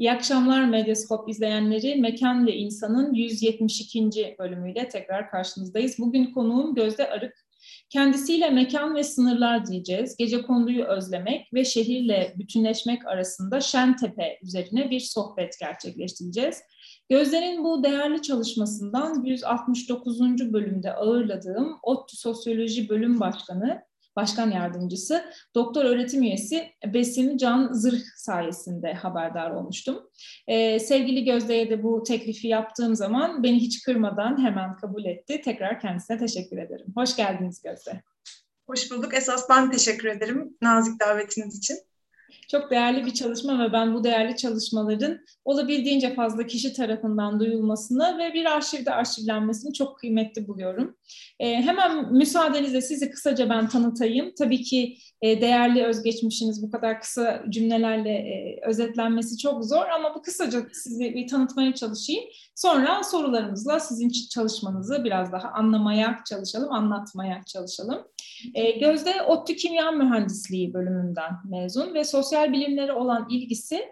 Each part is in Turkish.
İyi akşamlar Medyaskop izleyenleri. Mekan ve İnsan'ın 172. bölümüyle tekrar karşınızdayız. Bugün konuğum Gözde Arık. Kendisiyle mekan ve sınırlar diyeceğiz. Gece konduyu özlemek ve şehirle bütünleşmek arasında Şentepe üzerine bir sohbet gerçekleştireceğiz. Gözde'nin bu değerli çalışmasından 169. bölümde ağırladığım ODTÜ Sosyoloji Bölüm Başkanı Başkan Yardımcısı, doktor öğretim üyesi Besim Can Zırh sayesinde haberdar olmuştum. Ee, sevgili Gözde'ye de bu teklifi yaptığım zaman beni hiç kırmadan hemen kabul etti. Tekrar kendisine teşekkür ederim. Hoş geldiniz Gözde. Hoş bulduk. Esas ben teşekkür ederim nazik davetiniz için. Çok değerli bir çalışma ve ben bu değerli çalışmaların olabildiğince fazla kişi tarafından duyulmasını ve bir arşivde arşivlenmesini çok kıymetli buluyorum. E, hemen müsaadenizle sizi kısaca ben tanıtayım. Tabii ki e, değerli özgeçmişiniz bu kadar kısa cümlelerle e, özetlenmesi çok zor ama bu kısaca sizi bir tanıtmaya çalışayım. Sonra sorularımızla sizin çalışmanızı biraz daha anlamaya çalışalım, anlatmaya çalışalım. E, Gözde ODTÜ Kimya Mühendisliği bölümünden mezun ve sosyal bilimlere olan ilgisi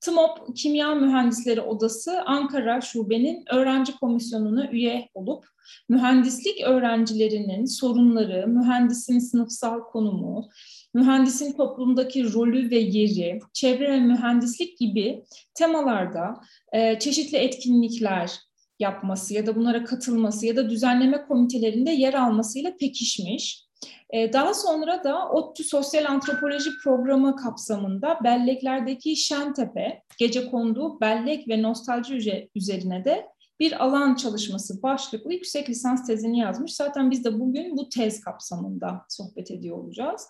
TMOP Kimya Mühendisleri Odası Ankara Şube'nin öğrenci komisyonuna üye olup mühendislik öğrencilerinin sorunları, mühendisin sınıfsal konumu, mühendisin toplumdaki rolü ve yeri, çevre ve mühendislik gibi temalarda e, çeşitli etkinlikler yapması ya da bunlara katılması ya da düzenleme komitelerinde yer almasıyla pekişmiş. Ee, daha sonra da ODTÜ Sosyal Antropoloji Programı kapsamında belleklerdeki Şentepe, gece kondu bellek ve nostalji üzerine de bir alan çalışması başlıklı yüksek lisans tezini yazmış. Zaten biz de bugün bu tez kapsamında sohbet ediyor olacağız.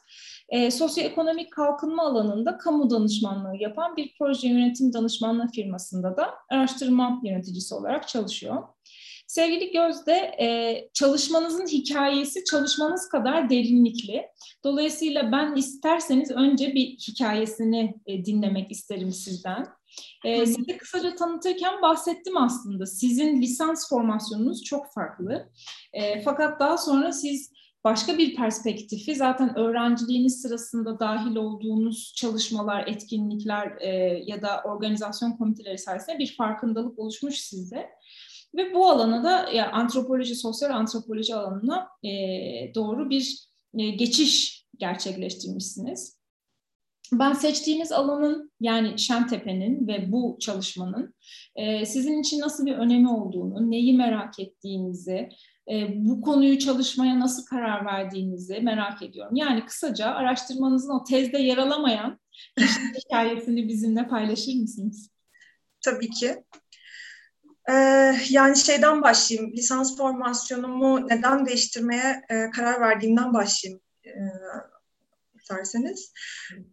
E, sosyoekonomik kalkınma alanında kamu danışmanlığı yapan bir proje yönetim danışmanlığı firmasında da araştırma yöneticisi olarak çalışıyor. Sevgili Gözde, e, çalışmanızın hikayesi çalışmanız kadar derinlikli. Dolayısıyla ben isterseniz önce bir hikayesini e, dinlemek isterim sizden. E, size kısaca tanıtırken bahsettim aslında. Sizin lisans formasyonunuz çok farklı. E, fakat daha sonra siz başka bir perspektifi zaten öğrenciliğiniz sırasında dahil olduğunuz çalışmalar, etkinlikler e, ya da organizasyon komiteleri sayesinde bir farkındalık oluşmuş sizde. Ve bu alana da ya antropoloji, sosyal antropoloji alanına e, doğru bir e, geçiş gerçekleştirmişsiniz. Ben seçtiğiniz alanın yani Şentepe'nin ve bu çalışmanın e, sizin için nasıl bir önemi olduğunu, neyi merak ettiğinizi, e, bu konuyu çalışmaya nasıl karar verdiğinizi merak ediyorum. Yani kısaca araştırmanızın o tezde yer alamayan hikayesini bizimle paylaşır mısınız? Tabii ki. Yani şeyden başlayayım, lisans formasyonumu neden değiştirmeye karar verdiğimden başlayayım e, isterseniz.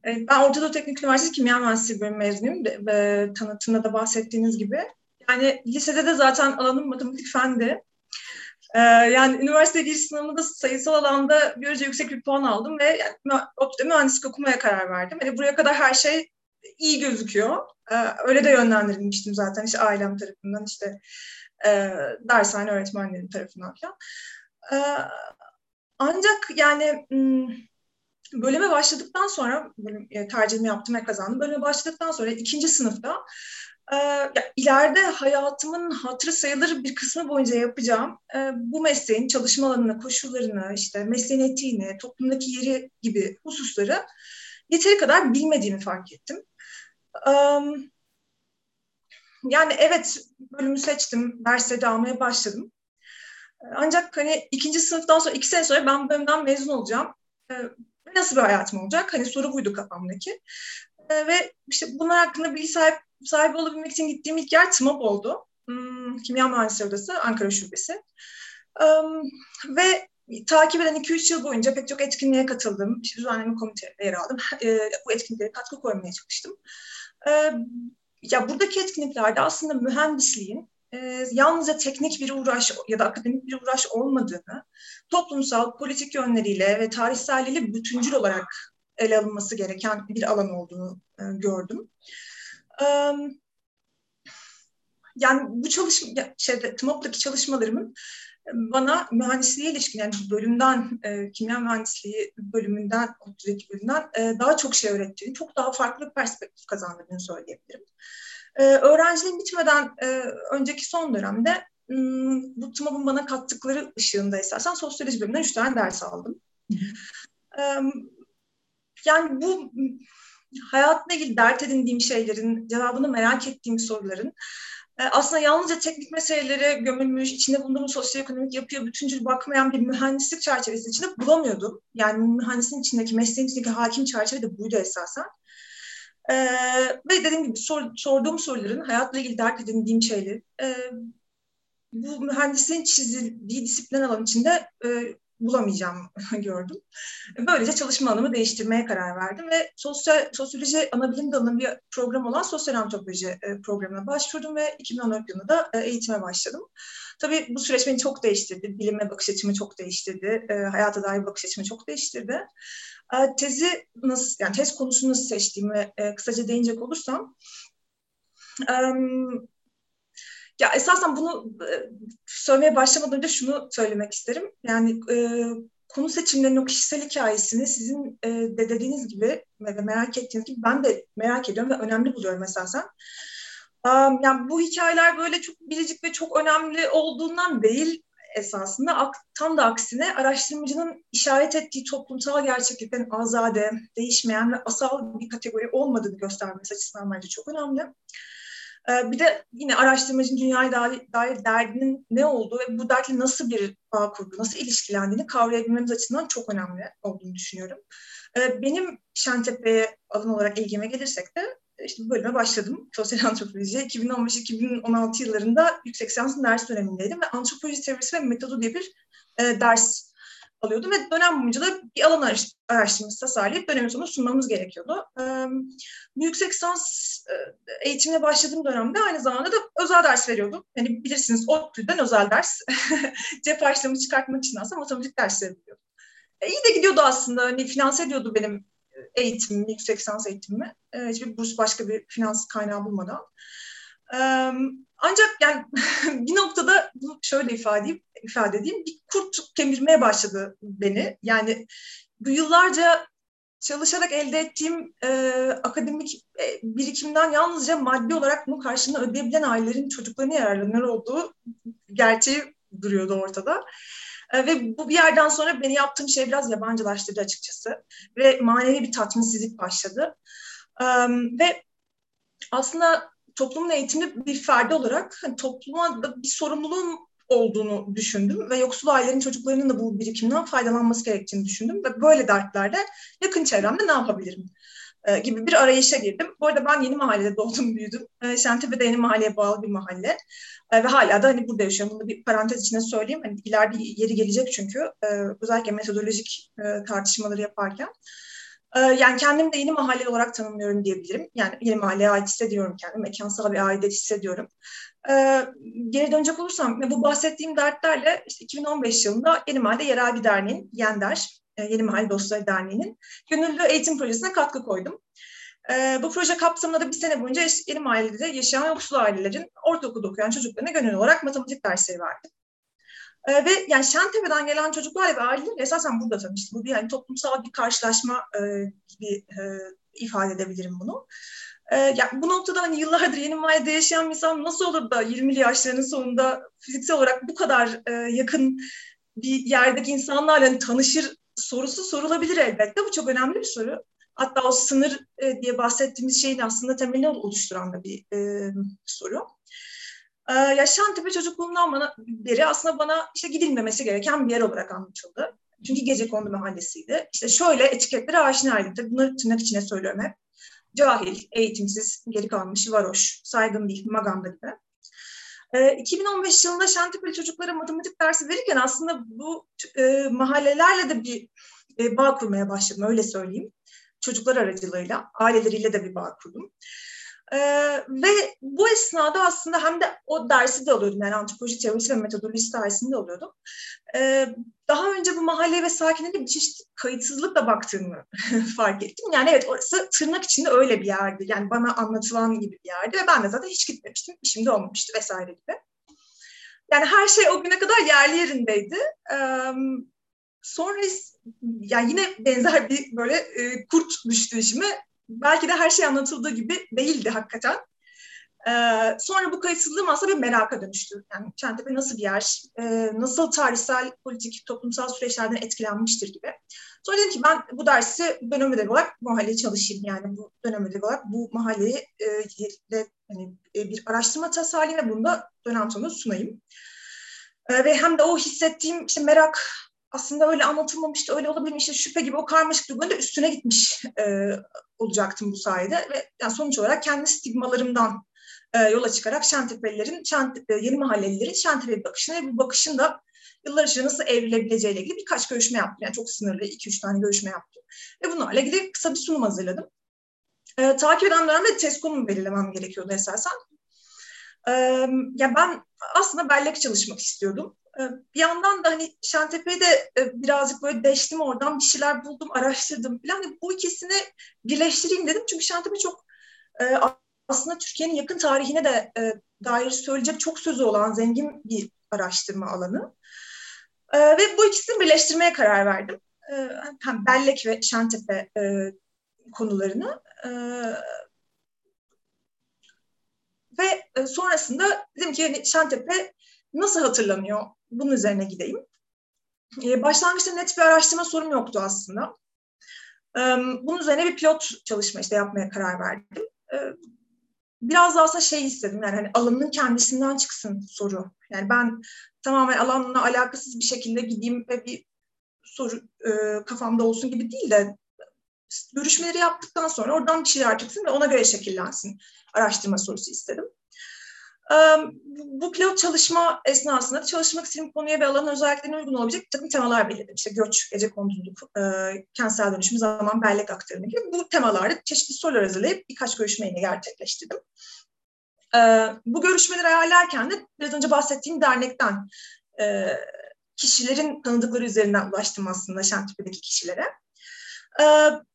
Ben Orta Doğu Teknik Üniversitesi Kimya Mühendisliği bölümü mezunuyum tanıtımda da bahsettiğiniz gibi. Yani lisede de zaten alanım matematik fendi. Ee, yani üniversite giriş sınavında sayısal alanda görece yüksek bir puan aldım ve yani, mühendislik okumaya karar verdim. Hani buraya kadar her şey iyi gözüküyor. Ee, öyle de yönlendirilmiştim zaten işte ailem tarafından işte e, dershane öğretmenlerim tarafından falan. Ee, ancak yani bölüme başladıktan sonra bölüm, e, tercihimi yaptım ve kazandım. Bölüme başladıktan sonra ikinci sınıfta e, ya, ileride hayatımın hatırı sayılır bir kısmı boyunca yapacağım e, bu mesleğin çalışma alanını, koşullarını, işte mesleğin etiğini, toplumdaki yeri gibi hususları yeteri kadar bilmediğimi fark ettim. Yani evet bölümü seçtim, dersleri almaya başladım. Ancak hani ikinci sınıftan sonra, iki sene sonra ben bu bölümden mezun olacağım. Ee, nasıl bir hayatım olacak? Hani soru buydu kafamdaki. Ee, ve işte bunlar hakkında bilgi sahip, sahibi olabilmek için gittiğim ilk yer TMOB oldu. Hmm, Kimya Mühendisleri Odası, Ankara Şubesi. Ve takip eden 2-3 yıl boyunca pek çok etkinliğe katıldım. İşte düzenleme komitelerinde yer aldım. E, bu etkinliklere katkı koymaya çalıştım. E, ya buradaki etkinliklerde aslında mühendisliğin e, yalnızca teknik bir uğraş ya da akademik bir uğraş olmadığını, toplumsal, politik yönleriyle ve tarihselliğiyle bütüncül olarak ele alınması gereken bir alan olduğunu e, gördüm. E, yani bu çalışma, şeyde, TMOP'taki çalışmalarımın bana mühendisliğe ilişkin yani bölümden, e, kimya mühendisliği bölümünden, ODTÜ'deki bölümden e, daha çok şey öğrettiğini, çok daha farklı bir perspektif kazandırdığını söyleyebilirim. E, öğrenciliğim bitmeden e, önceki son dönemde bu TMAB'ın bana kattıkları ışığında esasen sosyoloji bölümünden üç tane ders aldım. E, yani bu hayatla ilgili dert edindiğim şeylerin, cevabını merak ettiğim soruların aslında yalnızca teknik meselelere gömülmüş, içinde bulunduğumuz sosyoekonomik yapıya bütüncül bakmayan bir mühendislik çerçevesi içinde bulamıyordum. Yani mühendisin içindeki, mesleğin içindeki hakim çerçeve de buydu esasen. Ee, ve dediğim gibi sor, sorduğum soruların hayatla ilgili dert edindiğim şeyleri e, bu mühendisliğin çizildiği disiplin alanı içinde e, bulamayacağım gördüm. Böylece çalışma alanımı değiştirmeye karar verdim ve sosyal sosyoloji anabilim dalının bir program olan sosyal antropoloji e, programına başvurdum ve 2014 yılında da e, eğitime başladım. Tabii bu süreç beni çok değiştirdi. Bilime bakış açımı çok değiştirdi. E, hayata dair bakış açımı çok değiştirdi. Tezi nasıl, yani tez konusunu nasıl seçtiğimi kısaca değinecek olursam, ya esasen bunu e, söylemeye başlamadan önce şunu söylemek isterim. Yani e, konu seçimlerinin o kişisel hikayesini sizin e, de dediğiniz gibi ve merak ettiğiniz gibi ben de merak ediyorum ve önemli buluyorum esasen. Um, yani bu hikayeler böyle çok biricik ve çok önemli olduğundan değil esasında tam da aksine araştırmacının işaret ettiği toplumsal gerçeklikten azade, değişmeyen ve asal bir kategori olmadığını göstermesi açısından bence çok önemli. Ee, bir de yine araştırmacının dünyaya dair, derdinin ne olduğu ve bu dertle nasıl bir bağ kurduğu, nasıl ilişkilendiğini kavrayabilmemiz açısından çok önemli olduğunu düşünüyorum. Ee, benim Şentepe'ye alan olarak ilgime gelirsek de işte bu bölüme başladım. Sosyal antropoloji. 2015-2016 yıllarında yüksek lisansın ders dönemindeydim ve antropoloji teorisi ve metodu diye bir e, ders alıyordum ve dönem boyunca da bir alan araştırması tasarlayıp dönemin sonunda sunmamız gerekiyordu. Ee, yüksek lisans eğitimine başladığım dönemde aynı zamanda da özel ders veriyordum. Yani bilirsiniz o türden özel ders. Cep harçlığımı çıkartmak için aslında matematik dersleri veriyordum. E, iyi de gidiyordu aslında. Hani finanse ediyordu benim eğitimimi, yüksek lisans eğitimimi. E, hiçbir burs başka bir finans kaynağı bulmadan. Ancak yani bir noktada bunu şöyle ifade edeyim, ifade edeyim. Bir kurt kemirmeye başladı beni. Yani bu yıllarca çalışarak elde ettiğim e, akademik e, birikimden yalnızca maddi olarak bunun karşılığını ödeyebilen ailelerin çocuklarına yararlanır olduğu gerçeği duruyordu ortada. E, ve bu bir yerden sonra beni yaptığım şey biraz yabancılaştırdı açıkçası. Ve manevi bir tatminsizlik başladı. E, ve aslında toplumun eğitimli bir ferdi olarak hani topluma da bir sorumluluğum olduğunu düşündüm ve yoksul ailelerin çocuklarının da bu birikimden faydalanması gerektiğini düşündüm ve böyle dertlerde yakın çevremde ne yapabilirim e, gibi bir arayışa girdim. Bu arada ben yeni mahallede doğdum, büyüdüm. E, Şentepe'de yeni mahalleye bağlı bir mahalle e, ve hala da hani burada yaşıyorum. Bunu bir parantez içine söyleyeyim. Hani ileride yeri gelecek çünkü e, özellikle metodolojik e, tartışmaları yaparken. Ee, yani kendimi de yeni mahalle olarak tanımlıyorum diyebilirim. Yani yeni mahalleye ait hissediyorum kendimi. Mekansal bir aidiyet hissediyorum. Ee, geri dönecek olursam bu bahsettiğim dertlerle işte 2015 yılında Yeni Mahalle Yerel bir derneğin, Yender, e, Yeni Mahalle Dostları Derneği'nin gönüllü eğitim projesine katkı koydum. Ee, bu proje kapsamında da bir sene boyunca Yeni Mahalle'de yaşayan yoksul ailelerin ortaokulda okuyan çocuklarına gönüllü olarak matematik dersleri verdim. E, ve yani Şentepe'den gelen çocuklar ve aileler esasen burada tanıştı. Bu bir yani toplumsal bir karşılaşma e, gibi e, ifade edebilirim bunu. E, yani bu noktada hani yıllardır yeni mahallede yaşayan bir insan nasıl olur da 20'li yaşlarının sonunda fiziksel olarak bu kadar e, yakın bir yerdeki insanlarla hani tanışır sorusu sorulabilir elbette. Bu çok önemli bir soru. Hatta o sınır e, diye bahsettiğimiz şeyin aslında temelini oluşturan da bir e, soru. Ee, ya Şantepe çocukluğumdan bana beri aslında bana işte gidilmemesi gereken bir yer olarak anlatıldı. Çünkü gece kondu mahallesiydi. İşte şöyle etiketlere aşinaydım. Tabii bunları tırnak içine söylüyorum hep. Cahil, eğitimsiz, geri kalmış, varoş, saygın değil, maganda gibi. E, 2015 yılında Şantepeli çocuklara matematik dersi verirken aslında bu e, mahallelerle de bir e, bağ kurmaya başladım, öyle söyleyeyim. Çocuklar aracılığıyla, aileleriyle de bir bağ kurdum. Ee, ve bu esnada aslında hem de o dersi de alıyordum. Yani antropoloji teorisi ve metodolojisi dersinde alıyordum. Ee, daha önce bu mahalle ve sakinlerine bir çeşit kayıtsızlıkla baktığımı fark ettim. Yani evet orası tırnak içinde öyle bir yerdi. Yani bana anlatılan gibi bir yerdi ve ben de zaten hiç gitmemiştim. İşimde olmamıştı vesaire gibi. Yani her şey o güne kadar yerli yerindeydi. Ee, sonra yani yine benzer bir böyle e, kurt düştü işime belki de her şey anlatıldığı gibi değildi hakikaten. Ee, sonra bu kayıtsızlığım aslında bir meraka dönüştü. Yani Şentepe nasıl bir yer, e, nasıl tarihsel, politik, toplumsal süreçlerden etkilenmiştir gibi. Sonra dedim ki ben bu dersi dönem ödevi olarak mahalleye çalışayım. Yani bu dönem ödevi olarak bu mahalleyi e, hani, e, bir araştırma tasarlayayım ve bunu da dönem sonunda sunayım. E, ve hem de o hissettiğim işte merak aslında öyle anlatılmamıştı, öyle olabilmiş, işte şüphe gibi o karmaşık duyguların da üstüne gitmiş e, olacaktım bu sayede. Ve yani sonuç olarak kendi stigmalarımdan e, yola çıkarak Şentepelilerin, Şentepe, yeni mahallelilerin Şentepe bakışını ve bu bakışın da yıllar içinde nasıl evrilebileceğiyle ilgili birkaç görüşme yaptım. Yani çok sınırlı, iki üç tane görüşme yaptım. Ve bunlarla ilgili kısa bir sunum hazırladım. E, takip eden dönemde test konumu belirlemem gerekiyordu esasen. E, ya ben aslında bellek çalışmak istiyordum. E, bir yandan da hani Şentepe'yi de e, birazcık böyle deştim oradan bir şeyler buldum, araştırdım falan. Yani bu ikisini birleştireyim dedim. Çünkü Şentepe çok e, aslında Türkiye'nin yakın tarihine de e, dair söyleyecek çok sözü olan zengin bir araştırma alanı. Ve bu ikisini birleştirmeye karar verdim. Hem bellek ve Şentepe e, konularını. Ve sonrasında dedim ki yani Şentepe nasıl hatırlanıyor? Bunun üzerine gideyim. E, başlangıçta net bir araştırma sorum yoktu aslında. E, bunun üzerine bir pilot çalışma işte yapmaya karar verdim. E, biraz daha aslında şey istedim yani hani alanın kendisinden çıksın soru. Yani ben tamamen alanla alakasız bir şekilde gideyim ve bir soru e, kafamda olsun gibi değil de görüşmeleri yaptıktan sonra oradan bir şeyler çıksın ve ona göre şekillensin araştırma sorusu istedim. Bu pilot çalışma esnasında çalışmak istediğim konuya ve alanın özelliklerine uygun olabilecek bir takım temalar belirledim. İşte göç, gece konduluk, kentsel dönüşüm, zaman bellek aktarımı gibi bu temalarda çeşitli sorular hazırlayıp birkaç görüşmeyi gerçekleştirdim. Bu görüşmeleri ayarlarken de biraz önce bahsettiğim dernekten kişilerin tanıdıkları üzerinden ulaştım aslında Şentepe'deki kişilere.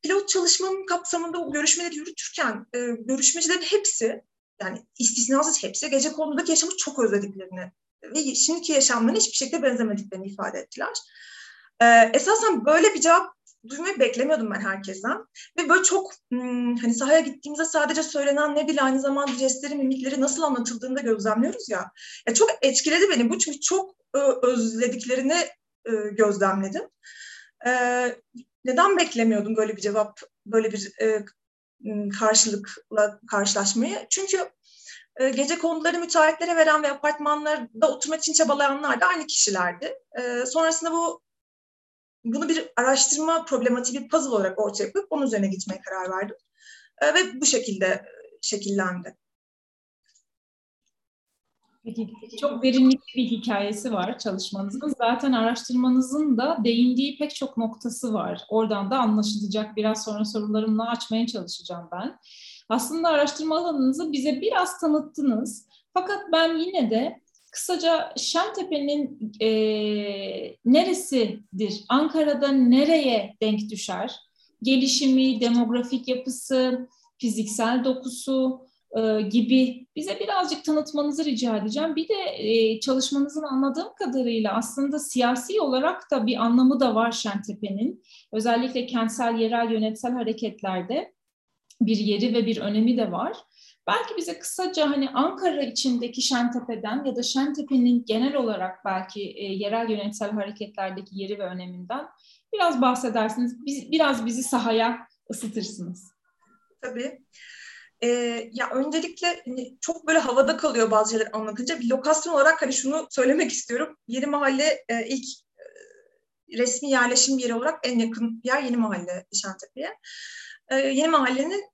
Pilot çalışmanın kapsamında o görüşmeleri yürütürken görüşmecilerin hepsi yani istisnasız hepsi gece konudaki yaşamı çok özlediklerini ve şimdiki yaşamlarına hiçbir şekilde benzemediklerini ifade ettiler. Ee, esasen böyle bir cevap duymayı beklemiyordum ben herkesten. Ve böyle çok hmm, hani sahaya gittiğimizde sadece söylenen ne bile aynı zamanda jestleri, mimikleri nasıl anlatıldığını da gözlemliyoruz ya. ya çok etkiledi beni bu çünkü çok özlediklerini e, gözlemledim. E, neden beklemiyordum böyle bir cevap, böyle bir e, karşılıkla karşılaşmayı. Çünkü e, gece konuları müteahhitlere veren ve apartmanlarda oturmak için çabalayanlar da aynı kişilerdi. Sonrasında bu bunu bir araştırma problematiği, bir puzzle olarak ortaya koyup onun üzerine gitmeye karar verdim. Ve bu şekilde şekillendi. Çok derinlikli bir hikayesi var çalışmanızın. Zaten araştırmanızın da değindiği pek çok noktası var. Oradan da anlaşılacak. Biraz sonra sorularımla açmaya çalışacağım ben. Aslında araştırma alanınızı bize biraz tanıttınız. Fakat ben yine de kısaca Şentepe'nin e, neresidir? Ankara'da nereye denk düşer? Gelişimi, demografik yapısı, fiziksel dokusu, e, gibi bize birazcık tanıtmanızı rica edeceğim. Bir de e, çalışmanızın anladığım kadarıyla aslında siyasi olarak da bir anlamı da var Şentepe'nin. Özellikle kentsel yerel yönetsel hareketlerde bir yeri ve bir önemi de var. Belki bize kısaca hani Ankara içindeki Şentepe'den ya da Şentepe'nin genel olarak belki e, yerel yönetsel hareketlerdeki yeri ve öneminden biraz bahsedersiniz. Biz, biraz bizi sahaya ısıtırsınız. Tabii. E, ya öncelikle hani çok böyle havada kalıyor bazı şeyler anlatınca. Bir lokasyon olarak hani şunu söylemek istiyorum. Yeni Mahalle e, ilk e, resmi yerleşim yeri olarak en yakın yer Yeni Mahalle Şentepe'ye. E, Yeni Mahalle'nin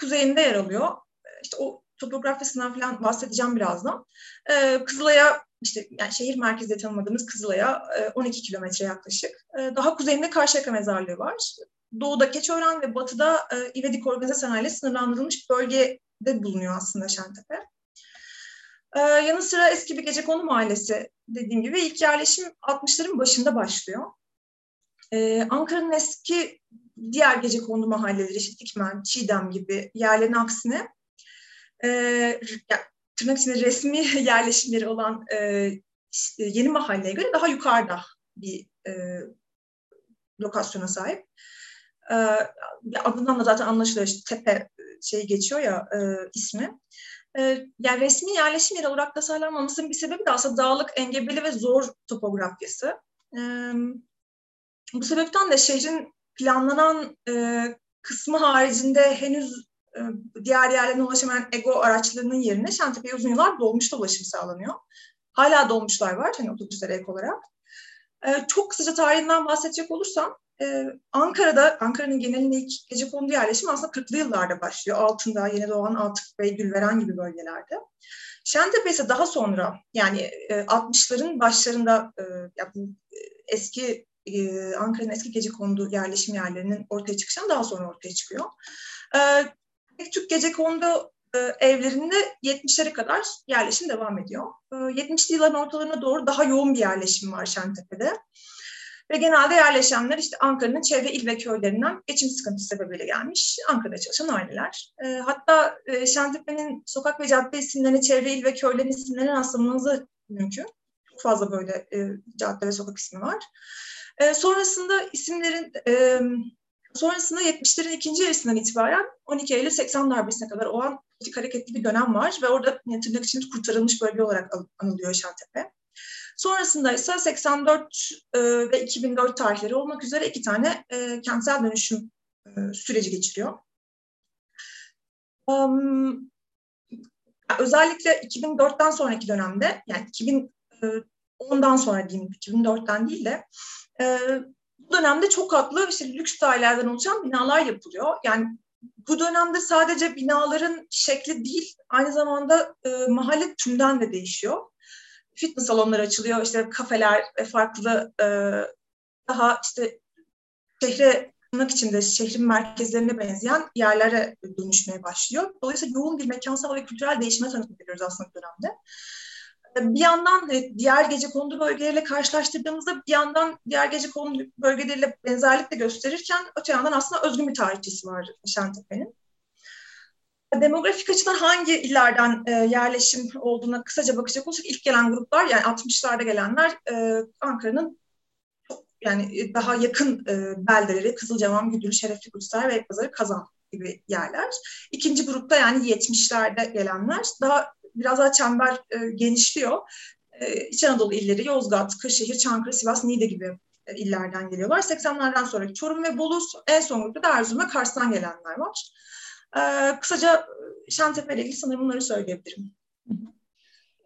kuzeyinde yer alıyor. E, işte o topografisinden falan bahsedeceğim birazdan. E, Kızılay'a işte yani şehir merkezde tanımadığımız Kızılay'a e, 12 kilometre yaklaşık. E, daha kuzeyinde Karşıyaka Mezarlığı var doğuda Keçiören ve batıda e, İvedik Organize Sanayi sınırlandırılmış bölgede bulunuyor aslında Şentepe. E, yanı sıra eski bir gece konu mahallesi dediğim gibi ilk yerleşim 60'ların başında başlıyor. E, Ankara'nın eski diğer gece kondu mahalleleri, işte Dikmen, Çiğdem gibi yerlerin aksine e, ya, tırnak içinde resmi yerleşimleri olan e, yeni mahalleye göre daha yukarıda bir e, lokasyona sahip. E, adından da zaten anlaşılıyor işte tepe şey geçiyor ya e, ismi. E, yani resmi yerleşim yeri olarak tasarlanmamasının bir sebebi de aslında dağlık, engebeli ve zor topografyası. E, bu sebepten de şehrin planlanan e, kısmı haricinde henüz e, diğer yerlerine ulaşamayan ego araçlarının yerine Şentepe'ye uzun yıllar dolmuşta ulaşım sağlanıyor. Hala dolmuşlar var hani otobüslere ek olarak. E, çok kısaca tarihinden bahsedecek olursam e, Ankara'da, Ankara'nın genelinde ilk gece kondu yerleşim aslında 40'lı yıllarda başlıyor. Altında, Yeni Doğan, Altık ve Gülveren gibi bölgelerde. Şentepe ise daha sonra yani e, 60'ların başlarında e, ya bu e, eski e, Ankara'nın eski gece kondu yerleşim yerlerinin ortaya çıkışından daha sonra ortaya çıkıyor. E, pek çok gece kondu e, evlerinde 70'lere kadar yerleşim devam ediyor. E, 70'li yılların ortalarına doğru daha yoğun bir yerleşim var Şentepe'de. Ve genelde yerleşenler işte Ankara'nın çevre il ve köylerinden geçim sıkıntısı sebebiyle gelmiş. Ankara'da çalışan aileler. E, hatta e, Şentepe'nin sokak ve cadde isimlerine çevre il ve köylerin isimlerine rastlamanızı mümkün. Çok fazla böyle e, cadde ve sokak ismi var. E, sonrasında isimlerin e, sonrasında 70'lerin ikinci yarısından itibaren 12 Eylül 80 darbesine kadar o an politik hareketli bir dönem var ve orada yani, tırnak için kurtarılmış bölge olarak anılıyor Şentepe. Sonrasında ise 84 e, ve 2004 tarihleri olmak üzere iki tane e, kentsel dönüşüm e, süreci geçiriyor. Özellikle 2004'ten sonraki dönemde yani 2010'dan sonra diyeyim 2004'ten değil de bu dönemde çok katlı işte lüks dairelerden oluşan binalar yapılıyor. Yani bu dönemde sadece binaların şekli değil, aynı zamanda e, mahalle tümden de değişiyor. Fitness salonları açılıyor, işte kafeler ve farklı e, daha işte şehre tırnak içinde şehrin merkezlerine benzeyen yerlere dönüşmeye başlıyor. Dolayısıyla yoğun bir mekansal ve kültürel değişime tanıklık ediyoruz aslında dönemde bir yandan diğer gece kondu bölgeleriyle karşılaştırdığımızda bir yandan diğer gece kondu bölgeleriyle benzerlik de gösterirken öte yandan aslında özgün bir tarihçisi var Şentepe'nin. Demografik açıdan hangi illerden e, yerleşim olduğuna kısaca bakacak olursak ilk gelen gruplar yani 60'larda gelenler e, Ankara'nın yani daha yakın e, beldeleri Kızılcahamam, Güdül, Şerefli Kuşlar ve Ekpazarı, Kazan gibi yerler. İkinci grupta yani 70'lerde gelenler daha biraz daha çember e, genişliyor. E, İç Anadolu illeri Yozgat, Kırşehir, Çankırı, Sivas, Niğde gibi e, illerden geliyorlar. 80'lerden sonra Çorum ve Bolu, en son grupta da Erzurum ve Kars'tan gelenler var. E, kısaca Şentepe ile ilgili sanırım bunları söyleyebilirim.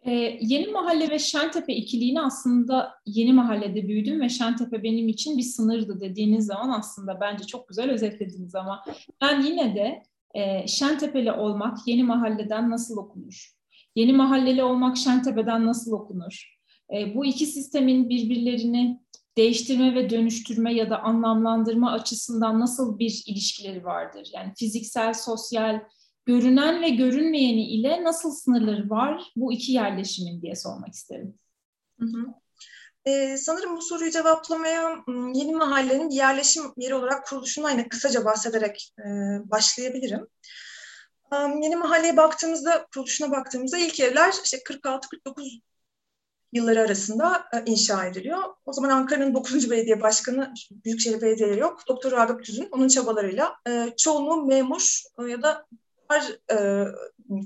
Ee, yeni Mahalle ve Şentepe ikiliğini aslında Yeni Mahalle'de büyüdüm ve Şentepe benim için bir sınırdı dediğiniz zaman aslında bence çok güzel özetlediniz ama ben yine de e, Şentepe'li olmak Yeni Mahalle'den nasıl okunur? Yeni mahalleli olmak Şentepe'den nasıl okunur? E, bu iki sistemin birbirlerini değiştirme ve dönüştürme ya da anlamlandırma açısından nasıl bir ilişkileri vardır? Yani fiziksel, sosyal, görünen ve görünmeyeni ile nasıl sınırları var bu iki yerleşimin diye sormak isterim. Hı hı. Ee, sanırım bu soruyu cevaplamaya yeni mahallenin yerleşim yeri olarak kuruluşundan yine kısaca bahsederek e, başlayabilirim. Yeni mahalleye baktığımızda, kuruluşuna baktığımızda ilk evler işte 46-49 yılları arasında e, inşa ediliyor. O zaman Ankara'nın 9. belediye başkanı, Büyükşehir Belediyeleri yok. Doktor Ragıp Tüzün onun çabalarıyla e, çoğunluğu memur e, ya da dar,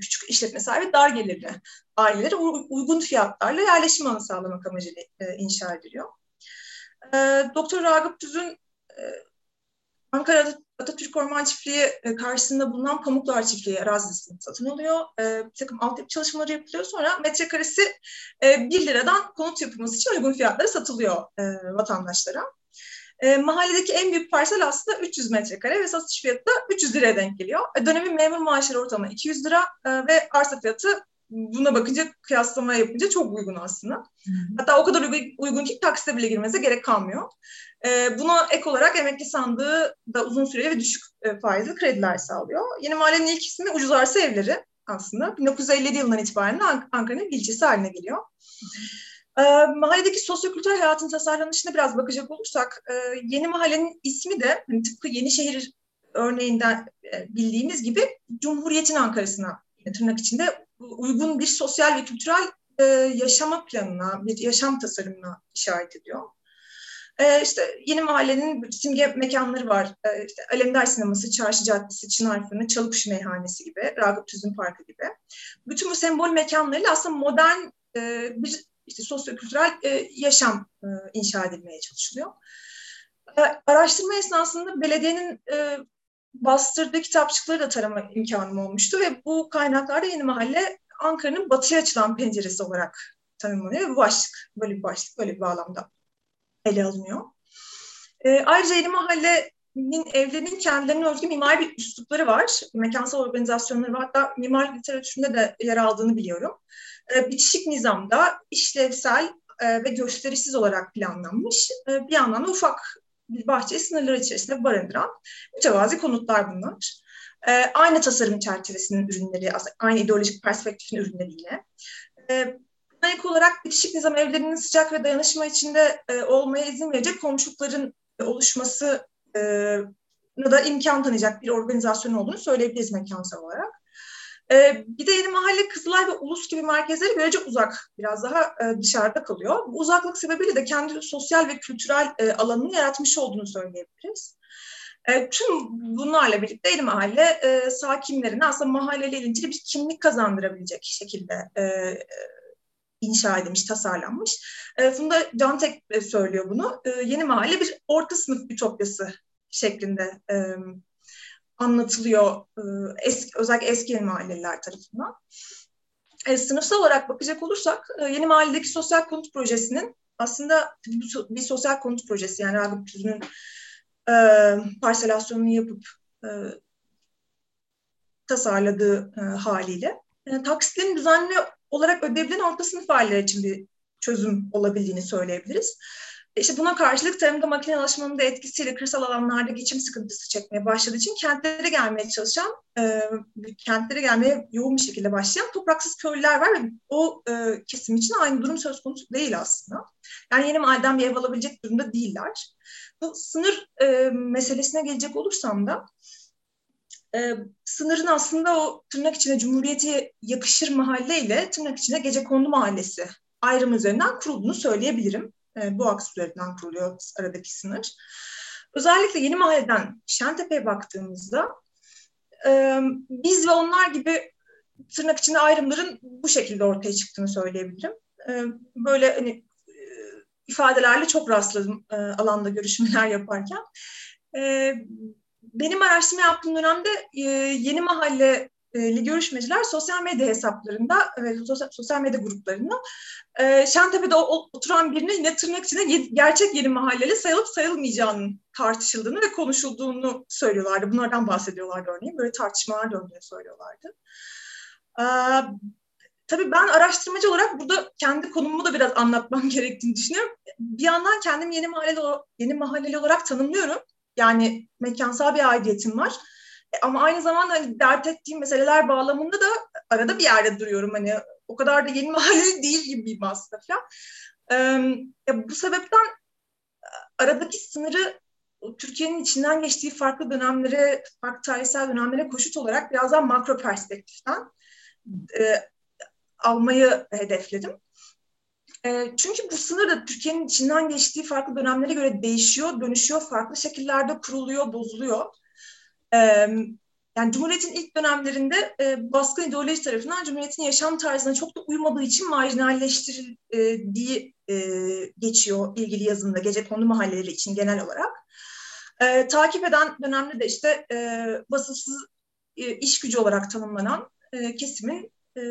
küçük işletme sahibi dar gelirli aileleri uygun fiyatlarla yerleşim alanı sağlamak amacıyla inşa ediliyor. Doktor Ragıp Tüzün Ankara'da Atatürk Orman Çiftliği e, karşısında bulunan Pamuklar Çiftliği arazisini satın alıyor. E, bir takım altyapı çalışmaları yapılıyor. Sonra metrekaresi e, 1 liradan konut yapılması için uygun fiyatlara satılıyor e, vatandaşlara. E, mahalledeki en büyük parsel aslında 300 metrekare ve satış fiyatı da 300 liraya denk geliyor. E, dönemin memur maaşları ortalama 200 lira e, ve arsa fiyatı buna bakınca kıyaslama yapınca çok uygun aslında. Hatta o kadar uygun ki taksite bile girmenize gerek kalmıyor. E, buna ek olarak emekli sandığı da uzun süreli ve düşük e, faizli krediler sağlıyor. Yeni mahallenin ilk ismi Ucuz Arsa Evleri aslında. 1957 yılından itibaren Ank Ankara'nın ilçesi haline geliyor. E, mahalledeki sosyokültürel hayatın tasarlanışına biraz bakacak olursak, e, yeni mahallenin ismi de hani tıpkı Yenişehir örneğinden e, bildiğimiz gibi Cumhuriyet'in Ankara'sına tırnak içinde uygun bir sosyal ve kültürel e, yaşama planına, bir yaşam tasarımına işaret ediyor. E, işte yeni mahallenin simge mekanları var. E, işte Alemdar Sineması, Çarşı Caddesi, Çınar Fırını, Çalıkuşu Meyhanesi gibi, Ragıp Tüzün Parkı gibi. bütün bu sembol mekanlarıyla aslında modern e, bir işte sosyokültürel e, yaşam e, inşa edilmeye çalışılıyor. E, araştırma esnasında belediyenin e, bastırdığı kitapçıkları da tarama imkanım olmuştu ve bu kaynaklarda Yeni Mahalle Ankara'nın batıya açılan penceresi olarak tanımlanıyor ve bu başlık, böyle bir başlık, böyle bir bağlamda ele alınıyor. E, ayrıca Yeni Mahalle'nin evlerinin kendilerine özgü mimari bir üslupları var. Mekansal organizasyonları var. Hatta mimar literatüründe de yer aldığını biliyorum. E, bitişik nizamda işlevsel e, ve gösterişsiz olarak planlanmış. E, bir yandan da ufak bir bahçe sınırları içerisinde barındıran mütevazi konutlar bunlar. E, aynı tasarım çerçevesinin ürünleri, aynı ideolojik perspektifin ürünleri yine. E, ek olarak bitişik nizam evlerinin sıcak ve dayanışma içinde e, olmaya izin verecek komşulukların oluşması e, da imkan tanıyacak bir organizasyon olduğunu söyleyebiliriz mekansal olarak. E, bir de Yeni Mahalle, Kızılay ve Ulus gibi merkezleri görece uzak, biraz daha e, dışarıda kalıyor. Bu uzaklık sebebiyle de kendi sosyal ve kültürel e, alanını yaratmış olduğunu söyleyebiliriz. E, tüm bunlarla birlikte Yeni Mahalle e, sakinlerine aslında mahalleyle ilintili bir kimlik kazandırabilecek şekilde e, inşa edilmiş, tasarlanmış. E, Funda Cantek e, söylüyor bunu. E, yeni mahalle bir orta sınıf ütopyası şeklinde e, anlatılıyor e, eski, özellikle eski yeni mahalleliler tarafından. E, sınıfsal olarak bakacak olursak e, yeni mahalledeki sosyal konut projesinin aslında bir sosyal konut projesi yani Ragıp Tüzün'ün e, parselasyonunu yapıp e, tasarladığı e, haliyle. E, taksitlerin düzenli olarak ödeyebilen orta sınıf aileler için bir çözüm olabildiğini söyleyebiliriz. İşte buna karşılık tarımda makinelaşmanın da etkisiyle kırsal alanlarda geçim sıkıntısı çekmeye başladığı için kentlere gelmeye çalışan, e, kentlere gelmeye yoğun bir şekilde başlayan topraksız köylüler var ve o e, kesim için aynı durum söz konusu değil aslında. Yani yeni mahalleden bir ev alabilecek durumda değiller. Bu sınır e, meselesine gelecek olursam da e, sınırın aslında o tırnak içine Cumhuriyeti yakışır mahalleyle tırnak içine gece kondu mahallesi ayrım üzerinden kurulduğunu söyleyebilirim. E, bu aks üzerinden kuruluyor aradaki sınır. Özellikle yeni mahalleden Şentepe'ye baktığımızda e, biz ve onlar gibi tırnak içinde ayrımların bu şekilde ortaya çıktığını söyleyebilirim. E, böyle hani e, ifadelerle çok rastladım e, alanda görüşmeler yaparken. E, benim araştırma yaptığım dönemde e, yeni mahalleli görüşmeciler sosyal medya hesaplarında ve sosyal, sosyal medya gruplarında e, Şentepe'de oturan birine yine tırnak içinde gerçek yeni mahalleli sayılıp sayılmayacağının tartışıldığını ve konuşulduğunu söylüyorlardı. Bunlardan bahsediyorlardı örneğin. Böyle tartışmalar döndüğünü söylüyorlardı. E, tabii ben araştırmacı olarak burada kendi konumumu da biraz anlatmam gerektiğini düşünüyorum. Bir yandan kendimi yeni mahalleli, yeni mahalleli olarak tanımlıyorum. Yani mekansal bir aidiyetim var. E, ama aynı zamanda hani dert ettiğim meseleler bağlamında da arada bir yerde duruyorum. Hani o kadar da yeni mahalle değil gibiyim aslında falan. E, bu sebepten e, aradaki sınırı Türkiye'nin içinden geçtiği farklı dönemlere, farklı tarihsel dönemlere koşut olarak biraz daha makro perspektiften e, almayı hedefledim. Ee, çünkü bu sınır da Türkiye'nin içinden geçtiği farklı dönemlere göre değişiyor, dönüşüyor, farklı şekillerde kuruluyor, bozuluyor. Yani Cumhuriyet'in ilk dönemlerinde e, baskın ideoloji tarafından Cumhuriyet'in yaşam tarzına çok da uymadığı için marjinalleştirildiği e, geçiyor ilgili yazımda gece kondu mahalleleri için genel olarak. E, takip eden dönemde de işte e, basılsız e, iş gücü olarak tanımlanan e, kesimin e,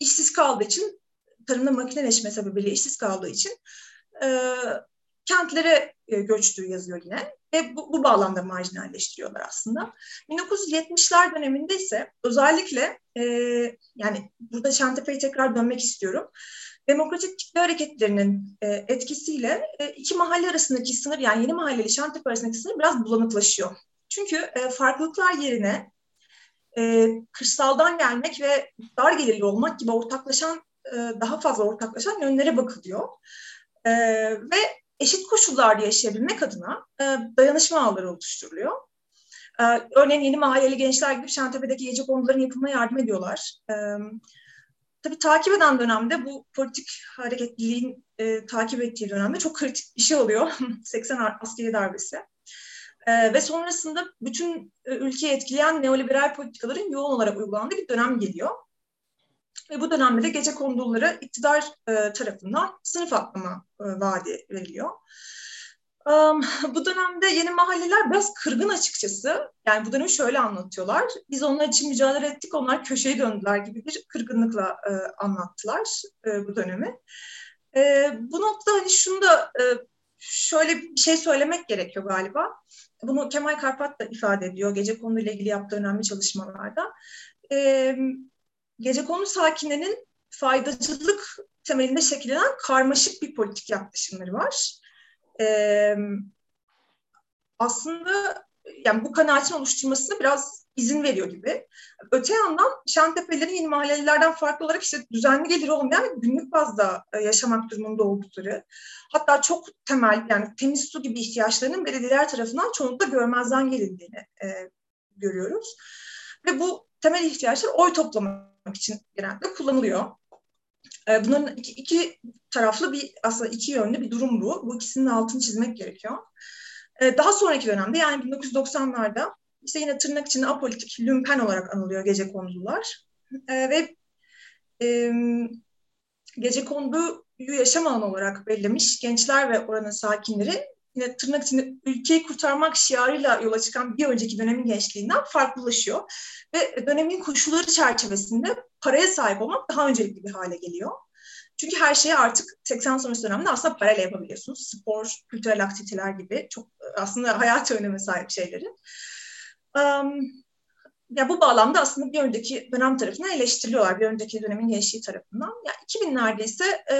işsiz kaldığı için tarımda makineleşme sebebiyle işsiz kaldığı için e, kentlere e, göçtüğü yazıyor yine. Ve bu, bu bağlamda marjinalleştiriyorlar aslında. 1970'ler döneminde ise özellikle e, yani burada Şantepe'ye tekrar dönmek istiyorum. Demokratik kitle hareketlerinin e, etkisiyle e, iki mahalle arasındaki sınır yani yeni mahalleli Şantepe arasındaki sınır biraz bulanıklaşıyor. Çünkü e, farklılıklar yerine e, kırsaldan gelmek ve dar gelirli olmak gibi ortaklaşan e, daha fazla ortaklaşan yönlere bakılıyor. E, ve eşit koşullarda yaşayabilmek adına e, dayanışma ağları oluşturuluyor. Örneğin yeni mahalleli gençler gibi Şentepe'deki gece konuların yapımına yardım ediyorlar. Tabii takip eden dönemde bu politik hareketliliğin e, takip ettiği dönemde çok kritik bir şey oluyor. 80 askeri darbesi. E, ve sonrasında bütün e, ülkeyi etkileyen neoliberal politikaların yoğun olarak uygulandığı bir dönem geliyor. Ve bu dönemde de gece konduları iktidar e, tarafından sınıf atlama e, vaadi veriliyor. Um, bu dönemde yeni mahalleler biraz kırgın açıkçası. Yani bu dönemi şöyle anlatıyorlar. Biz onlar için mücadele ettik, onlar köşeye döndüler gibi bir kırgınlıkla e, anlattılar e, bu dönemi. E, bu noktada hani şunu da e, şöyle bir şey söylemek gerekiyor galiba. Bunu Kemal Karpat da ifade ediyor gece konuyla ilgili yaptığı önemli çalışmalarda. E, gece konu sakinlerinin faydacılık temelinde şekillenen karmaşık bir politik yaklaşımları var. E, aslında yani bu kanaatin oluşturmasına biraz izin veriyor gibi. Öte yandan Şentepelerin yeni mahallelerden farklı olarak işte düzenli gelir olmayan günlük bazda e, yaşamak durumunda oldukları, hatta çok temel yani temiz su gibi ihtiyaçlarının belediyeler tarafından çoğunlukla görmezden gelindiğini e, görüyoruz. Ve bu temel ihtiyaçlar oy toplamak için genelde kullanılıyor. E, bunların iki, iki taraflı bir aslında iki yönlü bir durum bu. Bu ikisinin altını çizmek gerekiyor. E, daha sonraki dönemde yani 1990'larda işte yine tırnak içinde apolitik, lümpen olarak anılıyor gece kondular. E, ve e, gece konduyu yaşam alanı olarak belirlemiş gençler ve oranın sakinleri yine tırnak içinde ülkeyi kurtarmak şiarıyla yola çıkan bir önceki dönemin gençliğinden farklılaşıyor. Ve dönemin koşulları çerçevesinde paraya sahip olmak daha öncelikli bir hale geliyor. Çünkü her şeyi artık 80 sonrası dönemde aslında parayla yapabiliyorsunuz. Spor, kültürel aktiviteler gibi çok aslında hayat öneme sahip şeyleri. Um, ya bu bağlamda aslında bir önceki dönem tarafından eleştiriliyorlar. Bir önceki dönemin gençliği tarafından. Ya 2000'lerde ise e,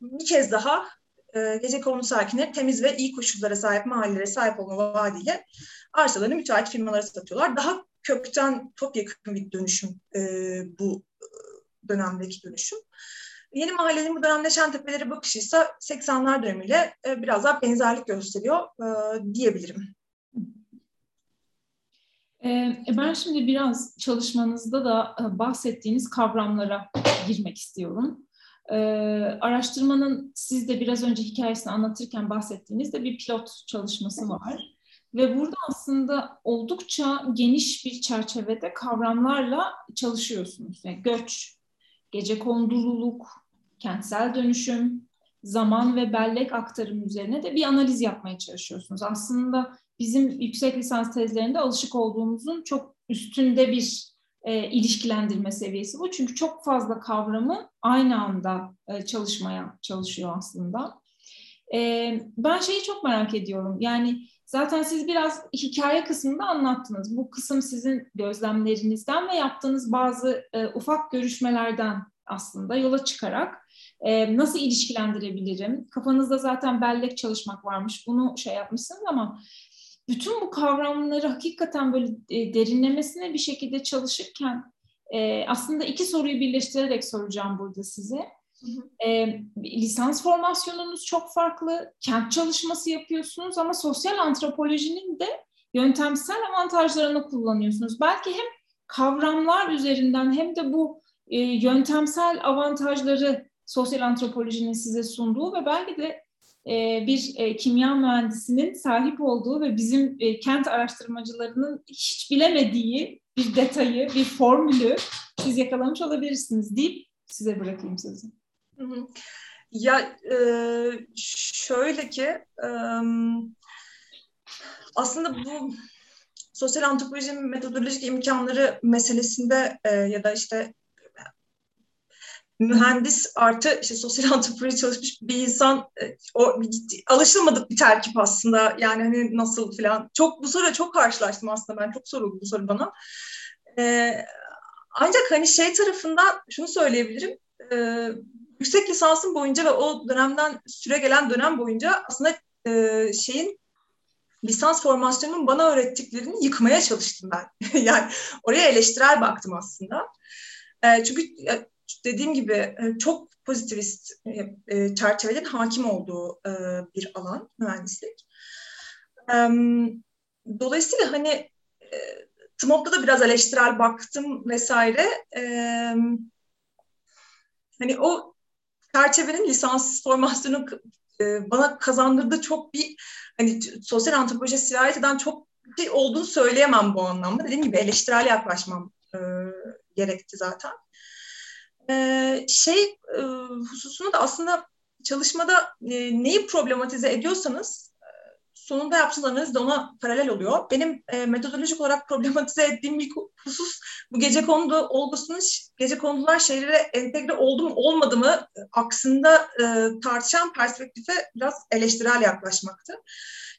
bir kez daha e, gece konu sakinleri temiz ve iyi koşullara sahip mahallelere sahip olma vaadiyle arsalarını müteahhit firmalara satıyorlar. Daha kökten topyekun bir dönüşüm e, bu dönemdeki dönüşüm. Yeni Mahallenin bu dönemde Şentepe'lere bakışı ise 80'ler dönemiyle e, biraz daha benzerlik gösteriyor e, diyebilirim. E, ben şimdi biraz çalışmanızda da bahsettiğiniz kavramlara girmek istiyorum. Araştırmanın siz de biraz önce hikayesini anlatırken bahsettiğinizde bir pilot çalışması var. Ve burada aslında oldukça geniş bir çerçevede kavramlarla çalışıyorsunuz. Yani göç, gece kondululuk, kentsel dönüşüm, zaman ve bellek aktarım üzerine de bir analiz yapmaya çalışıyorsunuz. Aslında bizim yüksek lisans tezlerinde alışık olduğumuzun çok üstünde bir e, ilişkilendirme seviyesi bu. Çünkü çok fazla kavramı aynı anda e, çalışmaya çalışıyor aslında. E, ben şeyi çok merak ediyorum. Yani zaten siz biraz hikaye kısmında anlattınız. Bu kısım sizin gözlemlerinizden ve yaptığınız bazı e, ufak görüşmelerden aslında yola çıkarak e, nasıl ilişkilendirebilirim? Kafanızda zaten bellek çalışmak varmış. Bunu şey yapmışsınız ama bütün bu kavramları hakikaten böyle e, derinlemesine bir şekilde çalışırken e, aslında iki soruyu birleştirerek soracağım burada size. E, lisans formasyonunuz çok farklı, kent çalışması yapıyorsunuz ama sosyal antropolojinin de yöntemsel avantajlarını kullanıyorsunuz. Belki hem kavramlar üzerinden hem de bu e, yöntemsel avantajları sosyal antropolojinin size sunduğu ve belki de bir e, kimya mühendisinin sahip olduğu ve bizim e, kent araştırmacılarının hiç bilemediği bir detayı, bir formülü siz yakalamış olabilirsiniz deyip size bırakayım sözü. Ya e, şöyle ki e, aslında bu sosyal antropolojinin metodolojik imkanları meselesinde e, ya da işte mühendis artı işte sosyal antropoloji çalışmış bir insan e, o alışılmadık bir terkip aslında. Yani hani nasıl falan. Çok bu soru çok karşılaştım aslında. Ben çok soruldu bu soru bana. E, ancak hani şey tarafından şunu söyleyebilirim. E, yüksek lisansım boyunca ve o dönemden süre gelen dönem boyunca aslında e, şeyin lisans formasyonunun bana öğrettiklerini yıkmaya çalıştım ben. yani oraya eleştirel baktım aslında. E, çünkü dediğim gibi e, çok pozitivist e, e, çerçevelerin hakim olduğu bir alan mühendislik. Dolayısıyla hani TMOB'da da biraz eleştirel baktım vesaire. Hani o çerçevenin lisans formasyonu bana kazandırdığı çok bir hani sosyal antropoloji sirayet eden çok şey olduğunu söyleyemem bu anlamda. Dediğim gibi eleştirel yaklaşmam gerekti zaten. E, şey e, hususunu da aslında çalışmada e, neyi problematize ediyorsanız e, sonunda yaptığınız analiz de ona paralel oluyor. Benim e, metodolojik olarak problematize ettiğim bir husus bu gece kondu olgusunun gece kondular şehirlere entegre oldu mu olmadı mı aksında e, tartışan perspektife biraz eleştirel yaklaşmaktı.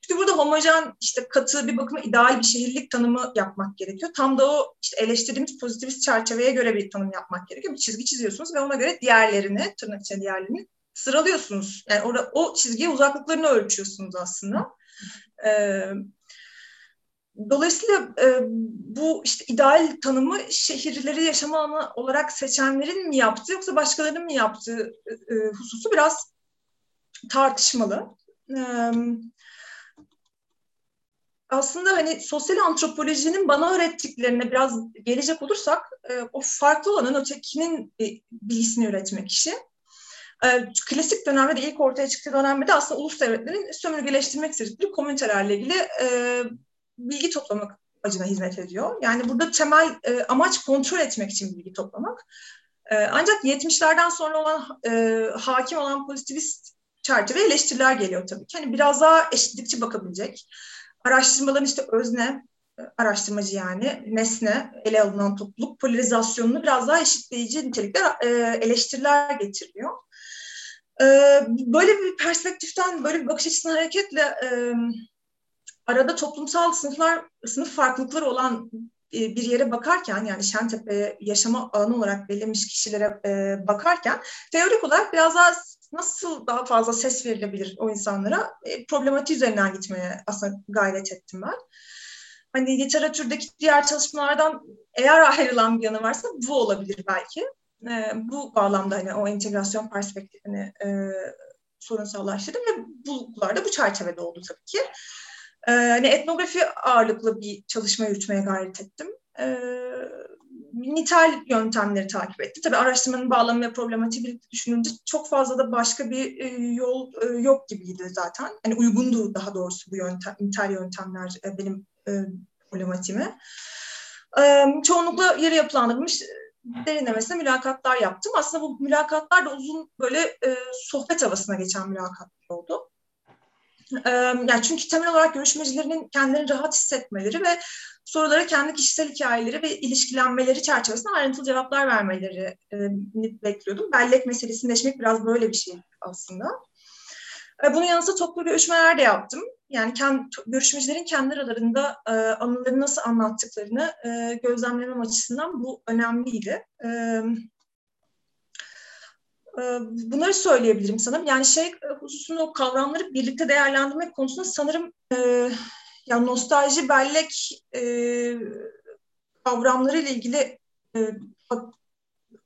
Çünkü burada homojen, işte katı bir bakıma ideal bir şehirlik tanımı yapmak gerekiyor. Tam da o işte eleştirdiğimiz pozitivist çerçeveye göre bir tanım yapmak gerekiyor. Bir çizgi çiziyorsunuz ve ona göre diğerlerini, tırnak içinde diğerlerini sıralıyorsunuz. Yani orada o çizgiye uzaklıklarını ölçüyorsunuz aslında. Ee, dolayısıyla e, bu işte ideal tanımı şehirleri yaşama alanı olarak seçenlerin mi yaptığı yoksa başkalarının mı yaptığı e, hususu biraz tartışmalı. Evet aslında hani sosyal antropolojinin bana öğrettiklerine biraz gelecek olursak e, o farklı olanın ötekinin e, bilgisini üretmek işi. E, klasik dönemde de ilk ortaya çıktığı dönemde de aslında ulus devletlerin sömürgeleştirmek istedikleri komünitelerle ilgili e, bilgi toplamak amacına hizmet ediyor. Yani burada temel amaç kontrol etmek için bilgi toplamak. Ancak 70'lerden sonra olan hakim olan pozitivist çerçeve eleştiriler geliyor tabii ki. Hani biraz daha eşitlikçi bakabilecek, araştırmaların işte özne, araştırmacı yani nesne ele alınan topluluk polarizasyonunu biraz daha eşitleyici nitelikte e, eleştiriler getiriyor. E, böyle bir perspektiften, böyle bir bakış açısından hareketle e, arada toplumsal sınıflar, sınıf farklılıkları olan bir yere bakarken yani Şentepe'ye yaşama alanı olarak belirlemiş kişilere bakarken teorik olarak biraz daha nasıl daha fazla ses verilebilir o insanlara e, problematiği üzerinden gitmeye aslında gayret ettim ben. Hani literatürdeki diğer çalışmalardan eğer ayrılan bir yanı varsa bu olabilir belki. E, bu bağlamda hani o integrasyon perspektifini e, sorunsallaştırdım ve bulgular da bu çerçevede oldu tabii ki. E, hani etnografi ağırlıklı bir çalışma yürütmeye gayret ettim. E, nitel yöntemleri takip etti. Tabii araştırmanın bağlamı ve problematiği birlikte düşününce çok fazla da başka bir e, yol e, yok gibiydi zaten. Hani uygundu daha doğrusu bu yöntem, nitel yöntemler e, benim e, problematiğime. E, çoğunlukla yarı yapılandırılmış derinlemesine mülakatlar yaptım. Aslında bu mülakatlar da uzun böyle e, sohbet havasına geçen mülakatlar oldu. E, yani çünkü temel olarak görüşmecilerinin kendilerini rahat hissetmeleri ve sorulara kendi kişisel hikayeleri ve ilişkilenmeleri çerçevesinde ayrıntılı cevaplar vermeleri e, bekliyordum. Bellek meselesini deşmek biraz böyle bir şey aslında. E, bunun yanında toplu görüşmeler de yaptım. Yani kendi, görüşmecilerin kendi aralarında e, anıları nasıl anlattıklarını e, gözlemlemem açısından bu önemliydi. E, e bunları söyleyebilirim sanırım. Yani şey hususunu o kavramları birlikte değerlendirmek konusunda sanırım e, ya nostalji bellek e, kavramları ile ilgili e,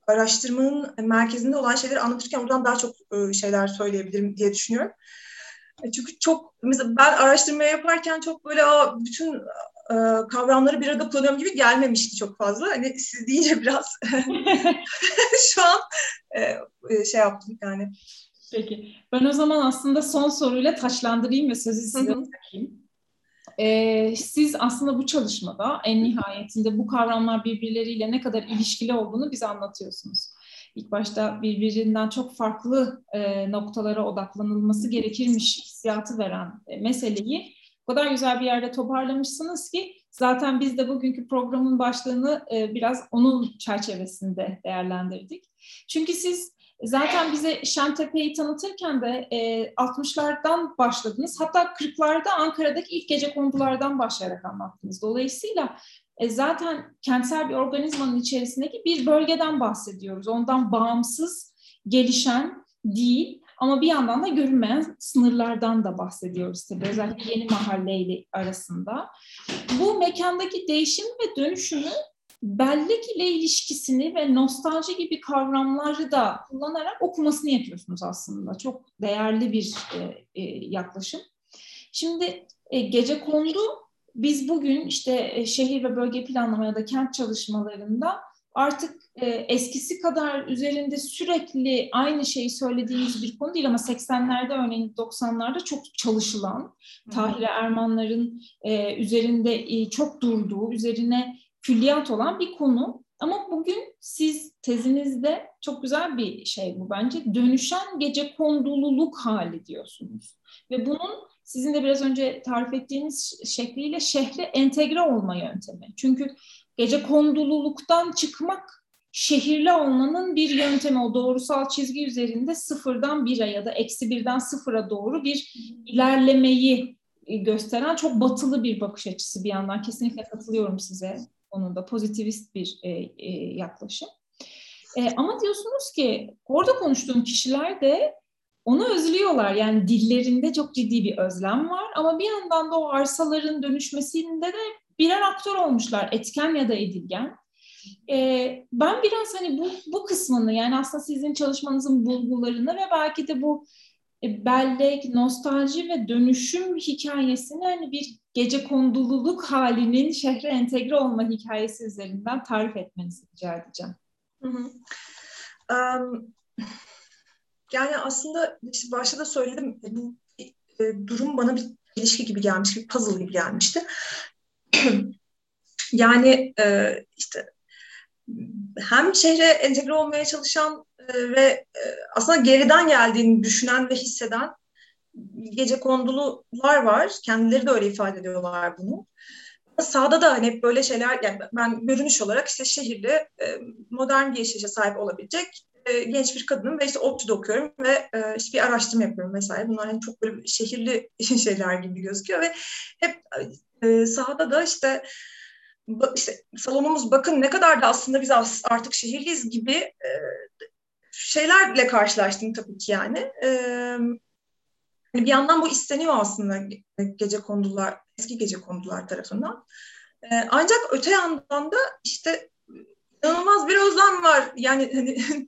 araştırmanın merkezinde olan şeyleri anlatırken buradan daha çok e, şeyler söyleyebilirim diye düşünüyorum. E, çünkü çok mesela ben araştırma yaparken çok böyle Aa, bütün e, kavramları bir arada kullanıyorum gibi gelmemişti çok fazla. Hani siz deyince biraz şu an e, e, şey yaptım yani. Peki. Ben o zaman aslında son soruyla taşlandırayım ve sözü size bırakayım. E, siz aslında bu çalışmada en nihayetinde bu kavramlar birbirleriyle ne kadar ilişkili olduğunu bize anlatıyorsunuz. İlk başta birbirinden çok farklı e, noktalara odaklanılması gerekirmiş hissiyatı veren e, meseleyi o kadar güzel bir yerde toparlamışsınız ki zaten biz de bugünkü programın başlığını e, biraz onun çerçevesinde değerlendirdik. Çünkü siz Zaten bize Şentepe'yi tanıtırken de e, 60'lardan başladınız. Hatta 40'larda Ankara'daki ilk gece kondulardan başlayarak anlattınız. Dolayısıyla e, zaten kentsel bir organizmanın içerisindeki bir bölgeden bahsediyoruz. Ondan bağımsız, gelişen değil ama bir yandan da görünmeyen sınırlardan da bahsediyoruz tabii. Özellikle yeni mahalleyle arasında. Bu mekandaki değişim ve dönüşümü bellek ile ilişkisini ve nostalji gibi kavramları da kullanarak okumasını yapıyorsunuz aslında. Çok değerli bir e, e, yaklaşım. Şimdi e, gece kondu biz bugün işte e, şehir ve bölge planlama ya da kent çalışmalarında artık e, eskisi kadar üzerinde sürekli aynı şeyi söylediğimiz bir konu değil ama 80'lerde örneğin 90'larda çok çalışılan, Tahir Ermanların e, üzerinde e, çok durduğu, üzerine külliyat olan bir konu. Ama bugün siz tezinizde çok güzel bir şey bu bence. Dönüşen gece kondululuk hali diyorsunuz. Ve bunun sizin de biraz önce tarif ettiğiniz şekliyle şehre entegre olma yöntemi. Çünkü gece kondululuktan çıkmak şehirli olmanın bir yöntemi o doğrusal çizgi üzerinde sıfırdan bire ya da eksi birden sıfıra doğru bir ilerlemeyi gösteren çok batılı bir bakış açısı bir yandan. Kesinlikle katılıyorum size onun da pozitivist bir e, e, yaklaşım. E, ama diyorsunuz ki orada konuştuğum kişiler de onu özlüyorlar. Yani dillerinde çok ciddi bir özlem var ama bir yandan da o arsaların dönüşmesinde de birer aktör olmuşlar. Etken ya da edilgen. Ee, ben biraz hani bu, bu kısmını yani aslında sizin çalışmanızın bulgularını ve belki de bu e, bellek, nostalji ve dönüşüm hikayesini hani bir gece kondululuk halinin şehre entegre olma hikayesi üzerinden tarif etmenizi rica edeceğim. Yani aslında işte başta da söyledim bu e, durum bana bir ilişki gibi gelmiş, bir puzzle gibi gelmişti. yani e, işte hem şehre entegre olmaya çalışan e, ve e, aslında geriden geldiğini düşünen ve hisseden gece kondulular var. Kendileri de öyle ifade ediyorlar bunu. Sağda da hani hep böyle şeyler, yani ben görünüş olarak işte şehirde e, modern bir yaşayışa sahip olabilecek e, genç bir kadınım ve işte ODTÜ'de okuyorum ve e, işte bir araştırma yapıyorum vesaire. Bunlar hani çok böyle şehirli şeyler gibi gözüküyor ve hep e, sahada da işte işte salonumuz bakın ne kadar da aslında biz artık şehirliyiz gibi e, şeylerle karşılaştım tabii ki yani. E, bir yandan bu isteniyor aslında gece kondular, eski gece kondular tarafından. E, ancak öte yandan da işte inanılmaz bir özlem var. Yani hani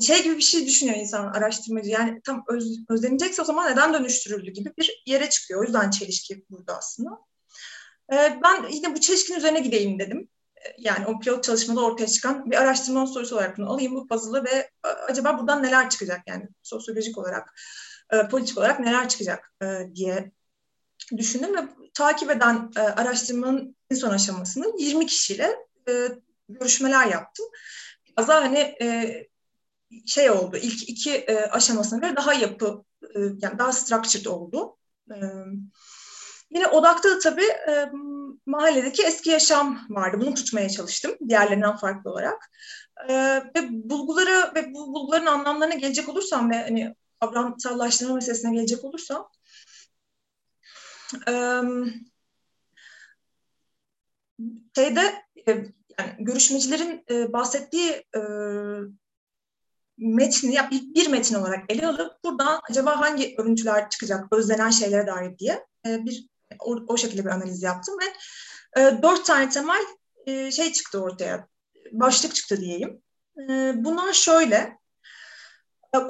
şey gibi bir şey düşünüyor insan araştırmacı. Yani tam öz, özlenecekse o zaman neden dönüştürüldü gibi bir yere çıkıyor. O yüzden çelişki burada aslında. Ee, ben yine bu çelişkin üzerine gideyim dedim. Ee, yani o pilot çalışmada ortaya çıkan bir araştırma sorusu olarak bunu alayım bu puzzle'ı ve e, acaba buradan neler çıkacak yani sosyolojik olarak, e, politik olarak neler çıkacak e, diye düşündüm ve takip eden araştırmanın en son aşamasını 20 kişiyle görüşmeler yaptım. Biraz daha hani şey oldu, ilk iki aşamasına göre daha yapı, yani daha structured oldu. Yine odakta da tabii e, mahalledeki eski yaşam vardı. Bunu tutmaya çalıştım diğerlerinden farklı olarak. E, ve bulguları ve bu bulguların anlamlarına gelecek olursam ve hani kavramsallaştırma meselesine gelecek olursam e, şeyde e, yani görüşmecilerin e, bahsettiği e, metni ya bir, metin olarak ele alıp buradan acaba hangi örüntüler çıkacak özlenen şeylere dair diye e, bir o, o şekilde bir analiz yaptım ve e, dört tane temel e, şey çıktı ortaya. Başlık çıktı diyeyim. Bunlar şöyle.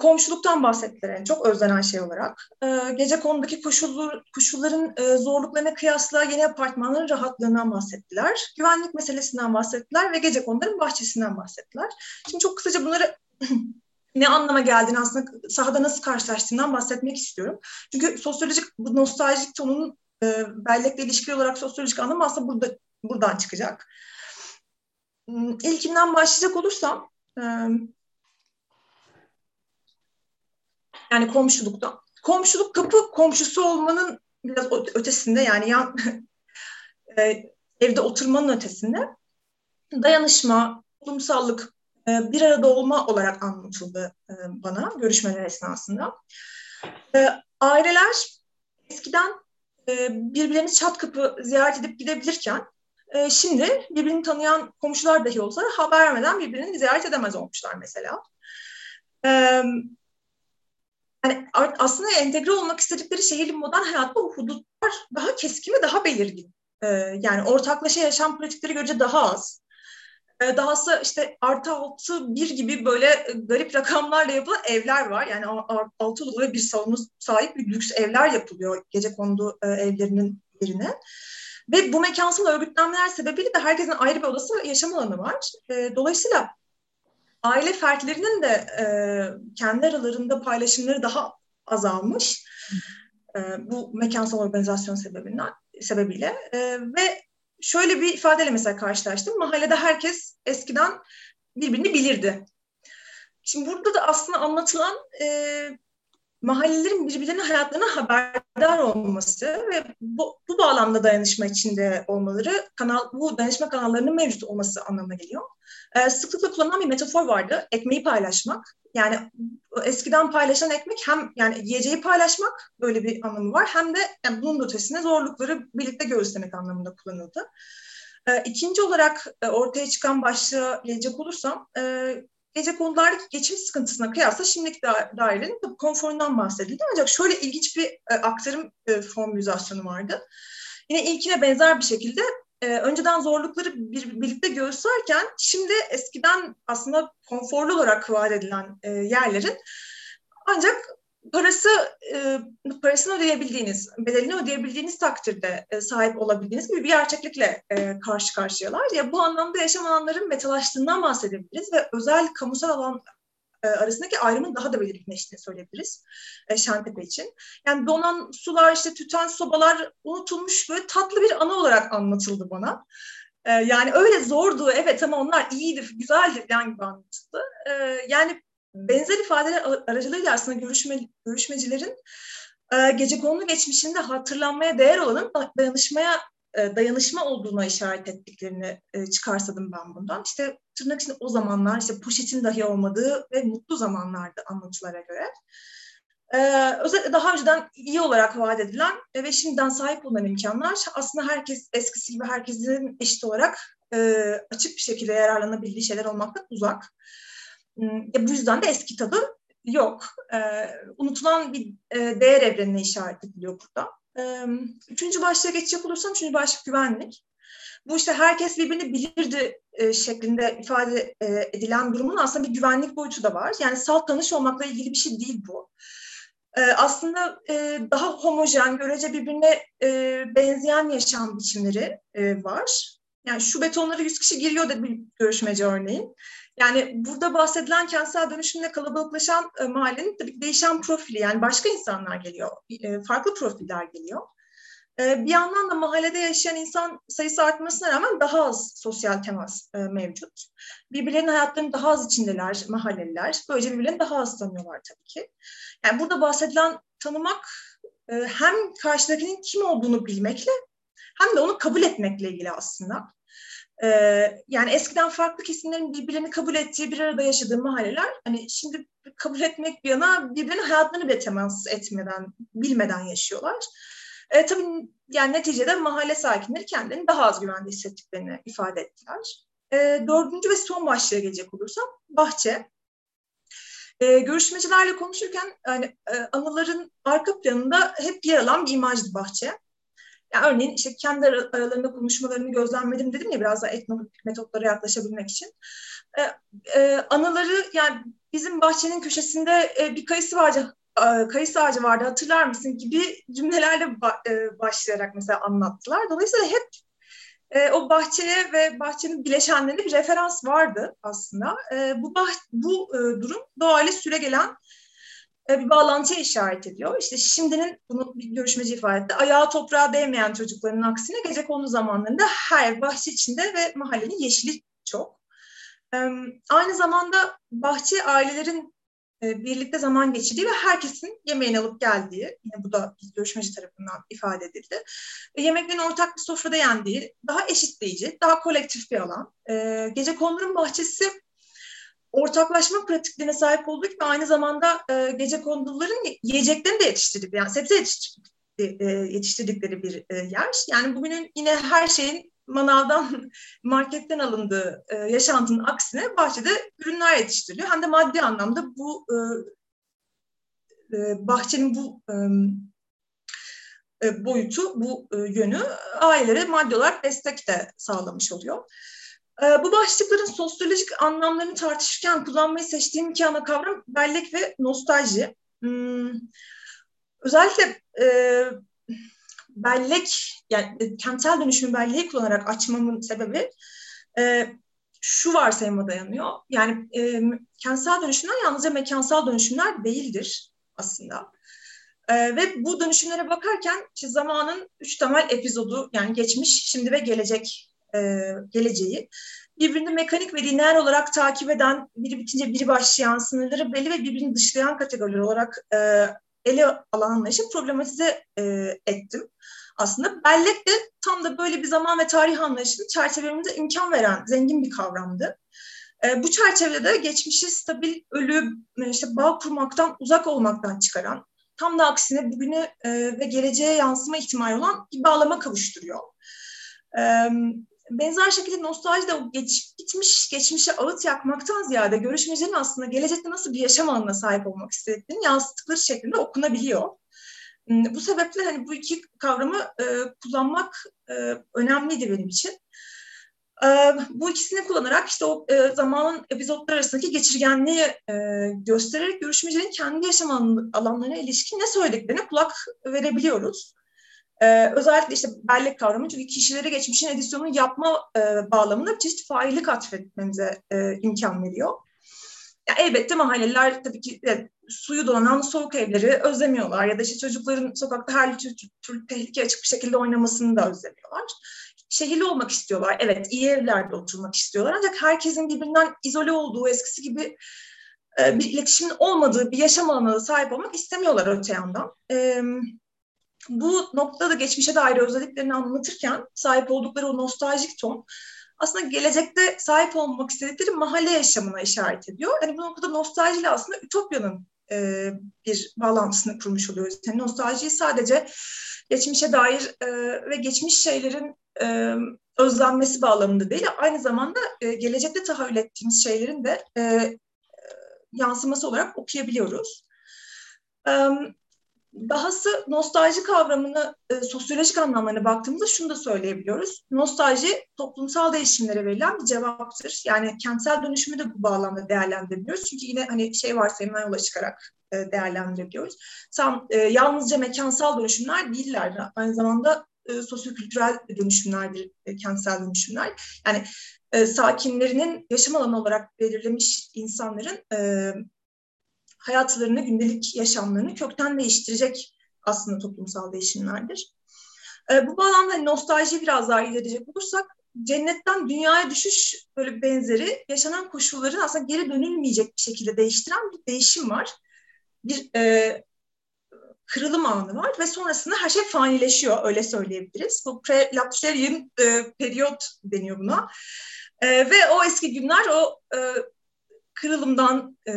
Komşuluktan bahsettiler en çok özlenen şey olarak. Gece konudaki koşullar, koşulların zorluklarına kıyasla yeni apartmanların rahatlığından bahsettiler. Güvenlik meselesinden bahsettiler ve gece konuların bahçesinden bahsettiler. Şimdi çok kısaca bunları ne anlama geldiğini aslında sahada nasıl karşılaştığından bahsetmek istiyorum. Çünkü sosyolojik bu nostaljik tonunun e, bellekle ilişkili olarak sosyolojik anlamı aslında burada buradan çıkacak. Hmm, ilkinden başlayacak olursam e, yani komşuluktan. Komşuluk kapı komşusu olmanın biraz ötesinde yani yan e, evde oturmanın ötesinde dayanışma, kurumsallık, e, bir arada olma olarak anlatıldı e, bana görüşmeler esnasında. E, aileler eskiden e, birbirlerini çat kapı ziyaret edip gidebilirken e, şimdi birbirini tanıyan komşular dahi olsa haber vermeden birbirini ziyaret edemez olmuşlar mesela. E, yani aslında entegre olmak istedikleri şehirli modern hayatta o hudutlar daha keskin ve daha belirgin. yani ortaklaşa yaşam pratikleri görece daha az. E, dahası işte artı altı bir gibi böyle garip rakamlarla yapılan evler var. Yani altı odalı bir salonu sahip bir lüks evler yapılıyor gece kondu e, evlerinin yerine. Ve bu mekansal örgütlenmeler sebebiyle de herkesin ayrı bir odası ve yaşam alanı var. E, dolayısıyla aile fertlerinin de e, kendi aralarında paylaşımları daha azalmış. Bu mekansal organizasyon sebebinden sebebiyle ve şöyle bir ifadeyle mesela karşılaştım. Mahallede herkes eskiden birbirini bilirdi. Şimdi burada da aslında anlatılan e, mahallelerin birbirlerinin hayatlarına haberdar olması ve bu, bu bağlamda dayanışma içinde olmaları, kanal, bu dayanışma kanallarının mevcut olması anlamına geliyor. Ee, sıklıkla kullanılan bir metafor vardı, ekmeği paylaşmak. Yani eskiden paylaşan ekmek hem yani yiyeceği paylaşmak böyle bir anlamı var hem de yani bunun ötesinde zorlukları birlikte göğüslemek anlamında kullanıldı. Ee, ikinci olarak e, ortaya çıkan başlığa gelecek olursam, e, gece konulardaki geçim sıkıntısına kıyasla şimdiki da dairenin konforundan bahsedildi. Ancak şöyle ilginç bir e, aktarım e, formülizasyonu vardı. Yine ilkine benzer bir şekilde e, önceden zorlukları bir, birlikte göğüslerken şimdi eskiden aslında konforlu olarak vaat edilen e, yerlerin ancak parası e, parasını ödeyebildiğiniz, bedelini ödeyebildiğiniz takdirde e, sahip olabildiğiniz gibi bir gerçeklikle e, karşı karşıyalar. Ya bu anlamda yaşam alanların metalaştığından bahsedebiliriz ve özel kamusal alan e, arasındaki ayrımın daha da belirginleştiğini söyleyebiliriz Şentepe için. Yani donan sular, işte tüten sobalar unutulmuş böyle tatlı bir anı olarak anlatıldı bana. Yani öyle zordu, evet ama onlar iyiydi, güzeldi falan gibi anlatıldı. Yani benzer ifadeler aracılığıyla aslında görüşme, görüşmecilerin e, gece konu geçmişinde hatırlanmaya değer olanın dayanışmaya e, dayanışma olduğuna işaret ettiklerini e, çıkarsadım ben bundan. İşte tırnak içinde o zamanlar işte poşetin dahi olmadığı ve mutlu zamanlardı anlatılara göre. Ee, özellikle daha önceden iyi olarak vaat edilen ve şimdiden sahip olunan imkanlar aslında herkes eskisi gibi herkesin eşit olarak e, açık bir şekilde yararlanabildiği şeyler olmaktan uzak. E, bu yüzden de eski tadı yok. E, unutulan bir e, değer evrenine işaret ediliyor burada. E, üçüncü başlığa geçecek olursam üçüncü başlık güvenlik. Bu işte herkes birbirini bilirdi e, şeklinde ifade e, edilen durumun aslında bir güvenlik boyutu da var. Yani salt tanış olmakla ilgili bir şey değil bu. E, aslında e, daha homojen, görece birbirine e, benzeyen yaşam biçimleri e, var. Yani şu betonlara 100 kişi giriyor da bir görüşmeci örneğin. Yani burada bahsedilen kentsel dönüşümle kalabalıklaşan e, mahallenin tabii değişen profili yani başka insanlar geliyor, e, farklı profiller geliyor. E, bir yandan da mahallede yaşayan insan sayısı artmasına rağmen daha az sosyal temas e, mevcut. Birbirlerinin hayatlarının daha az içindeler mahalleliler. Böylece birbirlerini daha az tanıyorlar tabii ki. Yani burada bahsedilen tanımak e, hem karşıdakinin kim olduğunu bilmekle hem de onu kabul etmekle ilgili aslında. Ee, yani eskiden farklı kesimlerin birbirlerini kabul ettiği bir arada yaşadığı mahalleler hani şimdi kabul etmek bir yana birbirinin hayatlarını bile temas etmeden, bilmeden yaşıyorlar. Ee, tabii yani neticede mahalle sakinleri kendilerini daha az güvende hissettiklerini ifade ettiler. Ee, dördüncü ve son başlığa gelecek olursam bahçe. Ee, görüşmecilerle konuşurken yani, e, anıların arka planında hep yer alan bir imajdı bahçe. Yani örneğin işte kendi aralarında konuşmalarını gözlemledim dedim ya biraz daha etnolojik metotlara yaklaşabilmek için. Ee, e, anıları yani bizim bahçenin köşesinde e, bir kayısı vardı, e, kayısı ağacı vardı hatırlar mısın gibi cümlelerle e, başlayarak mesela anlattılar. Dolayısıyla hep e, o bahçeye ve bahçenin bileşenlerinde bir referans vardı aslında. E, bu bah- bu e, durum doğayla süre gelen e, bir bağlantıya işaret ediyor. İşte şimdinin bunu bir görüşmeci ifade etti. Ayağı toprağa değmeyen çocukların aksine gece konu zamanlarında her bahçe içinde ve mahallenin yeşili çok. Aynı zamanda bahçe ailelerin e, birlikte zaman geçirdiği ve herkesin yemeğini alıp geldiği, yine bu da bir görüşmeci tarafından ifade edildi. Yemeklerin ortak bir sofrada yendiği, daha eşitleyici, daha kolektif bir alan. E, gece konuların bahçesi ortaklaşma pratiklerine sahip olduk ve aynı zamanda e, gece konduların yiyeceklerini de yetiştirdik. Yani sebze yetiştirdik, e, yetiştirdikleri bir e, yer. Yani bugünün yine her şeyin manavdan, marketten alındığı e, yaşantının aksine bahçede ürünler yetiştiriliyor. Hem de maddi anlamda bu e, e, bahçenin bu e, e boyutu, bu e, yönü ailelere maddi olarak destek de sağlamış oluyor. Ee, bu başlıkların sosyolojik anlamlarını tartışırken kullanmayı seçtiğim iki ana kavram bellek ve nostalji. Hmm, özellikle e, bellek, yani kentsel dönüşümü belleği kullanarak açmamın sebebi e, şu varsayıma dayanıyor. Yani e, kentsel dönüşümler yalnızca mekansal dönüşümler değildir aslında. Ve bu dönüşümlere bakarken işte zamanın üç temel epizodu yani geçmiş, şimdi ve gelecek e, geleceği birbirini mekanik ve lineer olarak takip eden, biri bitince biri başlayan, sınırları belli ve birbirini dışlayan kategoriler olarak e, ele alan anlayışı problematize e, ettim. Aslında bellek de tam da böyle bir zaman ve tarih anlayışını çerçevemize imkan veren zengin bir kavramdı. E, bu çerçevede geçmişi stabil, ölü, işte bağ kurmaktan, uzak olmaktan çıkaran, tam da aksine bugünü e, ve geleceğe yansıma ihtimali olan bir bağlama kavuşturuyor. E, benzer şekilde nostalji de o geç, gitmiş, geçmişe ağıt yakmaktan ziyade görüşmecilerin aslında gelecekte nasıl bir yaşam alanına sahip olmak istediklerini yansıttıkları şeklinde okunabiliyor. Hmm, bu sebeple hani bu iki kavramı e, kullanmak e, önemliydi benim için. E, bu ikisini kullanarak işte o e, zamanın epizotlar arasındaki geçirgenliği e, göstererek görüşmecilerin kendi yaşam alanlarına ilişkin ne söylediklerine kulak verebiliyoruz. Ee, özellikle işte bellek kavramı çünkü kişileri geçmişin edisyonunu yapma e, bağlamında bir çeşit faillik atfetmemize e, imkan veriyor. Ya elbette mahalleler tabii ki e, suyu dolanan soğuk evleri özlemiyorlar ya da işte çocukların sokakta her türlü tehlike açık bir şekilde oynamasını da özlemiyorlar. Şehirli olmak istiyorlar. Evet iyi evlerde oturmak istiyorlar ancak herkesin birbirinden izole olduğu eskisi gibi e, bir iletişimin olmadığı bir yaşam alanına sahip olmak istemiyorlar öte yandan. Evet bu noktada geçmişe dair özelliklerini anlatırken sahip oldukları o nostaljik ton aslında gelecekte sahip olmak istedikleri mahalle yaşamına işaret ediyor. Yani bu noktada nostaljiyle aslında Ütopya'nın e, bir bağlantısını kurmuş oluyoruz. Yani nostaljiyi sadece geçmişe dair e, ve geçmiş şeylerin e, özlenmesi bağlamında değil, aynı zamanda e, gelecekte tahayyül ettiğimiz şeylerin de e, yansıması olarak okuyabiliyoruz. Dahası nostalji kavramını e, sosyolojik anlamlarına baktığımızda şunu da söyleyebiliyoruz. Nostalji toplumsal değişimlere verilen bir cevaptır. Yani kentsel dönüşümü de bu bağlamda değerlendirebiliyoruz. Çünkü yine hani şey varsayımdan yola çıkarak e, değerlendirebiliyoruz. Tam e, yalnızca mekansal dönüşümler değiller. Aynı zamanda e, sosyokültürel dönüşümlerdir e, kentsel dönüşümler. Yani e, sakinlerinin yaşam alanı olarak belirlemiş insanların e, hayatlarını, gündelik yaşamlarını kökten değiştirecek aslında toplumsal değişimlerdir. E, bu bağlamda nostalji biraz daha ilerleyecek olursak cennetten dünyaya düşüş böyle benzeri yaşanan koşulların aslında geri dönülmeyecek bir şekilde değiştiren bir değişim var. Bir e, kırılım anı var ve sonrasında her şey fanileşiyor öyle söyleyebiliriz. Bu pre-Lapsarian e, periyot deniyor buna. E, ve o eski günler o e, kırılımdan e,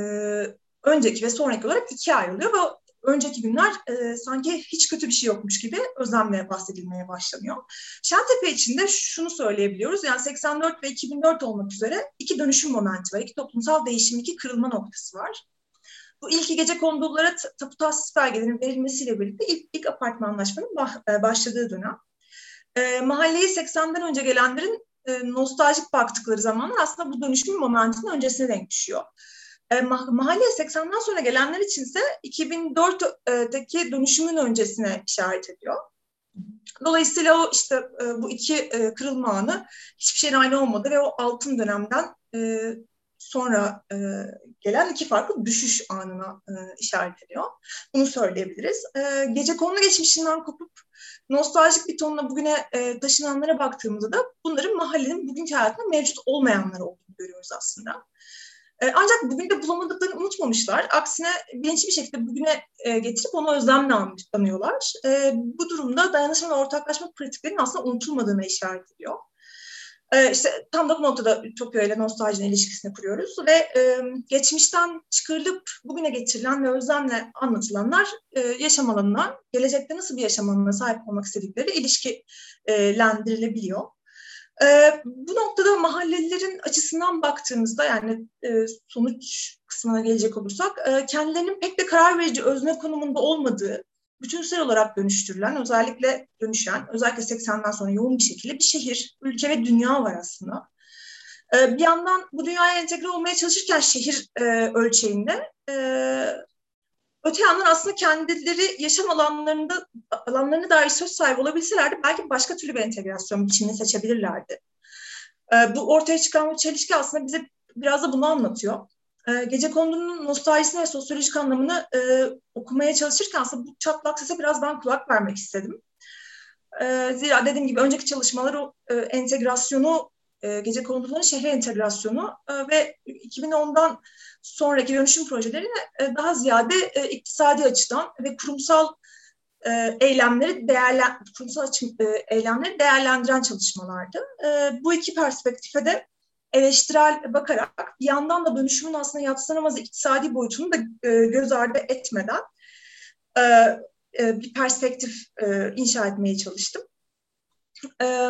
önceki ve sonraki olarak ikiye ayrılıyor ve önceki günler e, sanki hiç kötü bir şey yokmuş gibi özlemle bahsedilmeye başlanıyor. Şentepe için de şunu söyleyebiliyoruz. Yani 84 ve 2004 olmak üzere iki dönüşüm momenti var. iki toplumsal değişim, iki kırılma noktası var. Bu ilk gece kondulara tapu tahsis belgelerinin verilmesiyle birlikte ilk, ilk apartmanlaşmanın bah, e, başladığı dönem. E, mahalleyi 80'den önce gelenlerin e, nostaljik baktıkları zamanlar aslında bu dönüşüm momentinin öncesine denk düşüyor. E, mahalleye 80'den sonra gelenler içinse 2004'teki dönüşümün öncesine işaret ediyor. Dolayısıyla o işte e, bu iki e, kırılma anı hiçbir şeyin aynı olmadı ve o altın dönemden e, sonra e, gelen iki farklı düşüş anına e, işaret ediyor. Bunu söyleyebiliriz. E, gece konu geçmişinden kopup nostaljik bir tonla bugüne e, taşınanlara baktığımızda da bunların mahallenin bugünkü hayatında mevcut olmayanlar olduğunu görüyoruz aslında. E, ancak bugün de bulamadıklarını unutmamışlar. Aksine bilinçli bir şekilde bugüne e, getirip onu özlemle anıyorlar. E, bu durumda dayanışma ve ortaklaşma pratiklerinin aslında unutulmadığına işaret ediyor. İşte tam da bu noktada Ütopya ile nostaljinin ilişkisini kuruyoruz ve geçmişten çıkarılıp bugüne getirilen ve özlemle anlatılanlar yaşam alanına, gelecekte nasıl bir yaşam alanına sahip olmak istedikleri ilişkilendirilebiliyor. E, bu noktada mahallelilerin açısından baktığımızda yani e, sonuç kısmına gelecek olursak e, kendilerinin pek de karar verici özne konumunda olmadığı, bütünsel olarak dönüştürülen, özellikle dönüşen, özellikle 80'den sonra yoğun bir şekilde bir şehir, ülke ve dünya var aslında. E, bir yandan bu dünyaya entegre olmaya çalışırken şehir e, ölçeğinde e, öte yandan aslında kendileri yaşam alanlarında alanlarına dair söz sahibi olabilselerdi belki başka türlü bir entegrasyon biçimini seçebilirlerdi. E, bu ortaya çıkan bu çelişki aslında bize biraz da bunu anlatıyor. E, Gece kondunun nostaljisini ve sosyolojik anlamını e, okumaya çalışırken aslında bu çatlak sese biraz ben kulak vermek istedim. E, zira dediğim gibi önceki çalışmalar o e, entegrasyonu, e, gece konduların şehre entegrasyonu e, ve 2010'dan sonraki dönüşüm projeleri e, daha ziyade e, iktisadi açıdan ve kurumsal eylemleri değerlen kurumsal eylemleri değerlendiren çalışmalardı. Bu iki perspektife de eleştirel bakarak bir yandan da dönüşümün aslında yatsınamaz iktisadi boyutunu da göz ardı etmeden bir perspektif inşa etmeye çalıştım. E,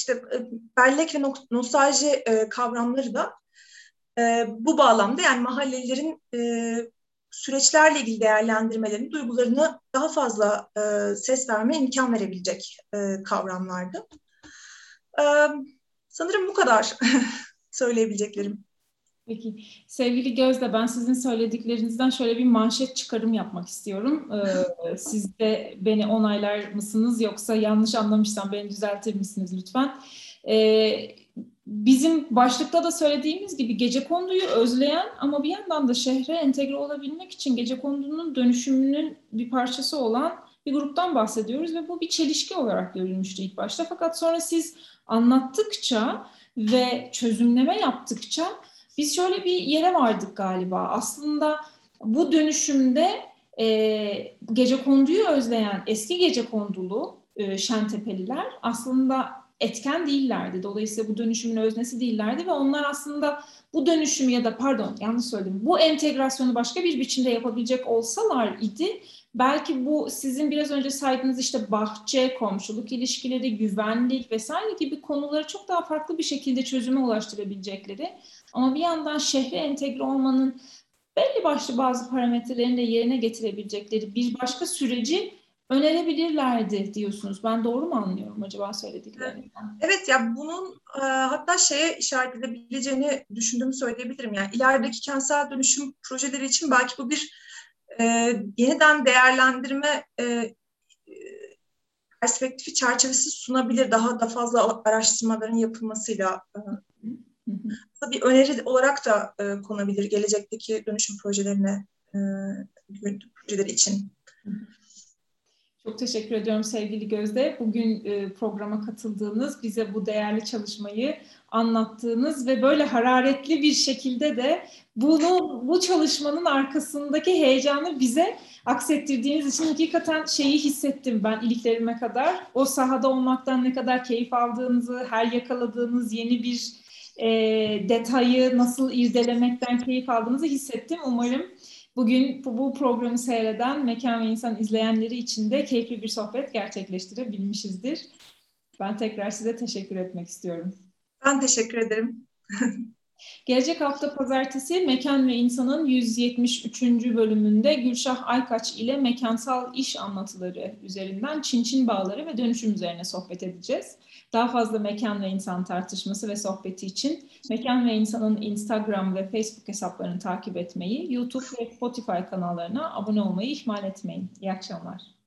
işte e, bellek ve nostalji e, kavramları da e, bu bağlamda yani mahallelerin süreçlerle ilgili değerlendirmelerini, duygularını daha fazla ses verme imkan verebilecek e, kavramlardı. Sanırım bu kadar söyleyebileceklerim. Peki. Sevgili Gözde, ben sizin söylediklerinizden şöyle bir manşet çıkarım yapmak istiyorum. Ee, siz de beni onaylar mısınız yoksa yanlış anlamışsam beni düzeltir misiniz lütfen? Ee, bizim başlıkta da söylediğimiz gibi gece konduyu özleyen ama bir yandan da şehre entegre olabilmek için gece kondunun dönüşümünün bir parçası olan bir gruptan bahsediyoruz ve bu bir çelişki olarak görülmüştü ilk başta. Fakat sonra siz anlattıkça ve çözümleme yaptıkça biz şöyle bir yere vardık galiba. Aslında bu dönüşümde e, gece konduyu özleyen eski gece kondulu e, Şentepeliler aslında etken değillerdi. Dolayısıyla bu dönüşümün öznesi değillerdi ve onlar aslında bu dönüşümü ya da pardon yanlış söyledim bu entegrasyonu başka bir biçimde yapabilecek olsalar idi belki bu sizin biraz önce saydığınız işte bahçe, komşuluk ilişkileri, güvenlik vesaire gibi konuları çok daha farklı bir şekilde çözüme ulaştırabilecekleri ama bir yandan şehre entegre olmanın belli başlı bazı parametrelerini de yerine getirebilecekleri bir başka süreci önerebilirlerdi diyorsunuz. Ben doğru mu anlıyorum acaba söylediklerinizden? Evet ya bunun e, hatta şeye işaret edebileceğini düşündüğümü söyleyebilirim. Yani ilerideki kentsel dönüşüm projeleri için belki bu bir e, yeniden değerlendirme e, perspektifi çerçevesi sunabilir. Daha da fazla araştırmaların yapılmasıyla e, bir öneri olarak da e, konabilir gelecekteki dönüşüm projelerine e, projeleri için. Çok teşekkür ediyorum sevgili Gözde. Bugün e, programa katıldığınız, bize bu değerli çalışmayı anlattığınız ve böyle hararetli bir şekilde de bunu bu çalışmanın arkasındaki heyecanı bize aksettirdiğiniz için hakikaten şeyi hissettim ben iliklerime kadar. O sahada olmaktan ne kadar keyif aldığınızı, her yakaladığınız yeni bir e, detayı nasıl irdelemekten keyif aldığınızı hissettim. Umarım bugün bu programı seyreden Mekan ve İnsan izleyenleri için de keyifli bir sohbet gerçekleştirebilmişizdir. Ben tekrar size teşekkür etmek istiyorum. Ben teşekkür ederim. Gelecek hafta pazartesi Mekan ve İnsan'ın 173. bölümünde Gülşah Aykaç ile mekansal iş anlatıları üzerinden Çin Çin bağları ve dönüşüm üzerine sohbet edeceğiz. Daha fazla mekan ve insan tartışması ve sohbeti için Mekan ve İnsan'ın Instagram ve Facebook hesaplarını takip etmeyi, YouTube ve Spotify kanallarına abone olmayı ihmal etmeyin. İyi akşamlar.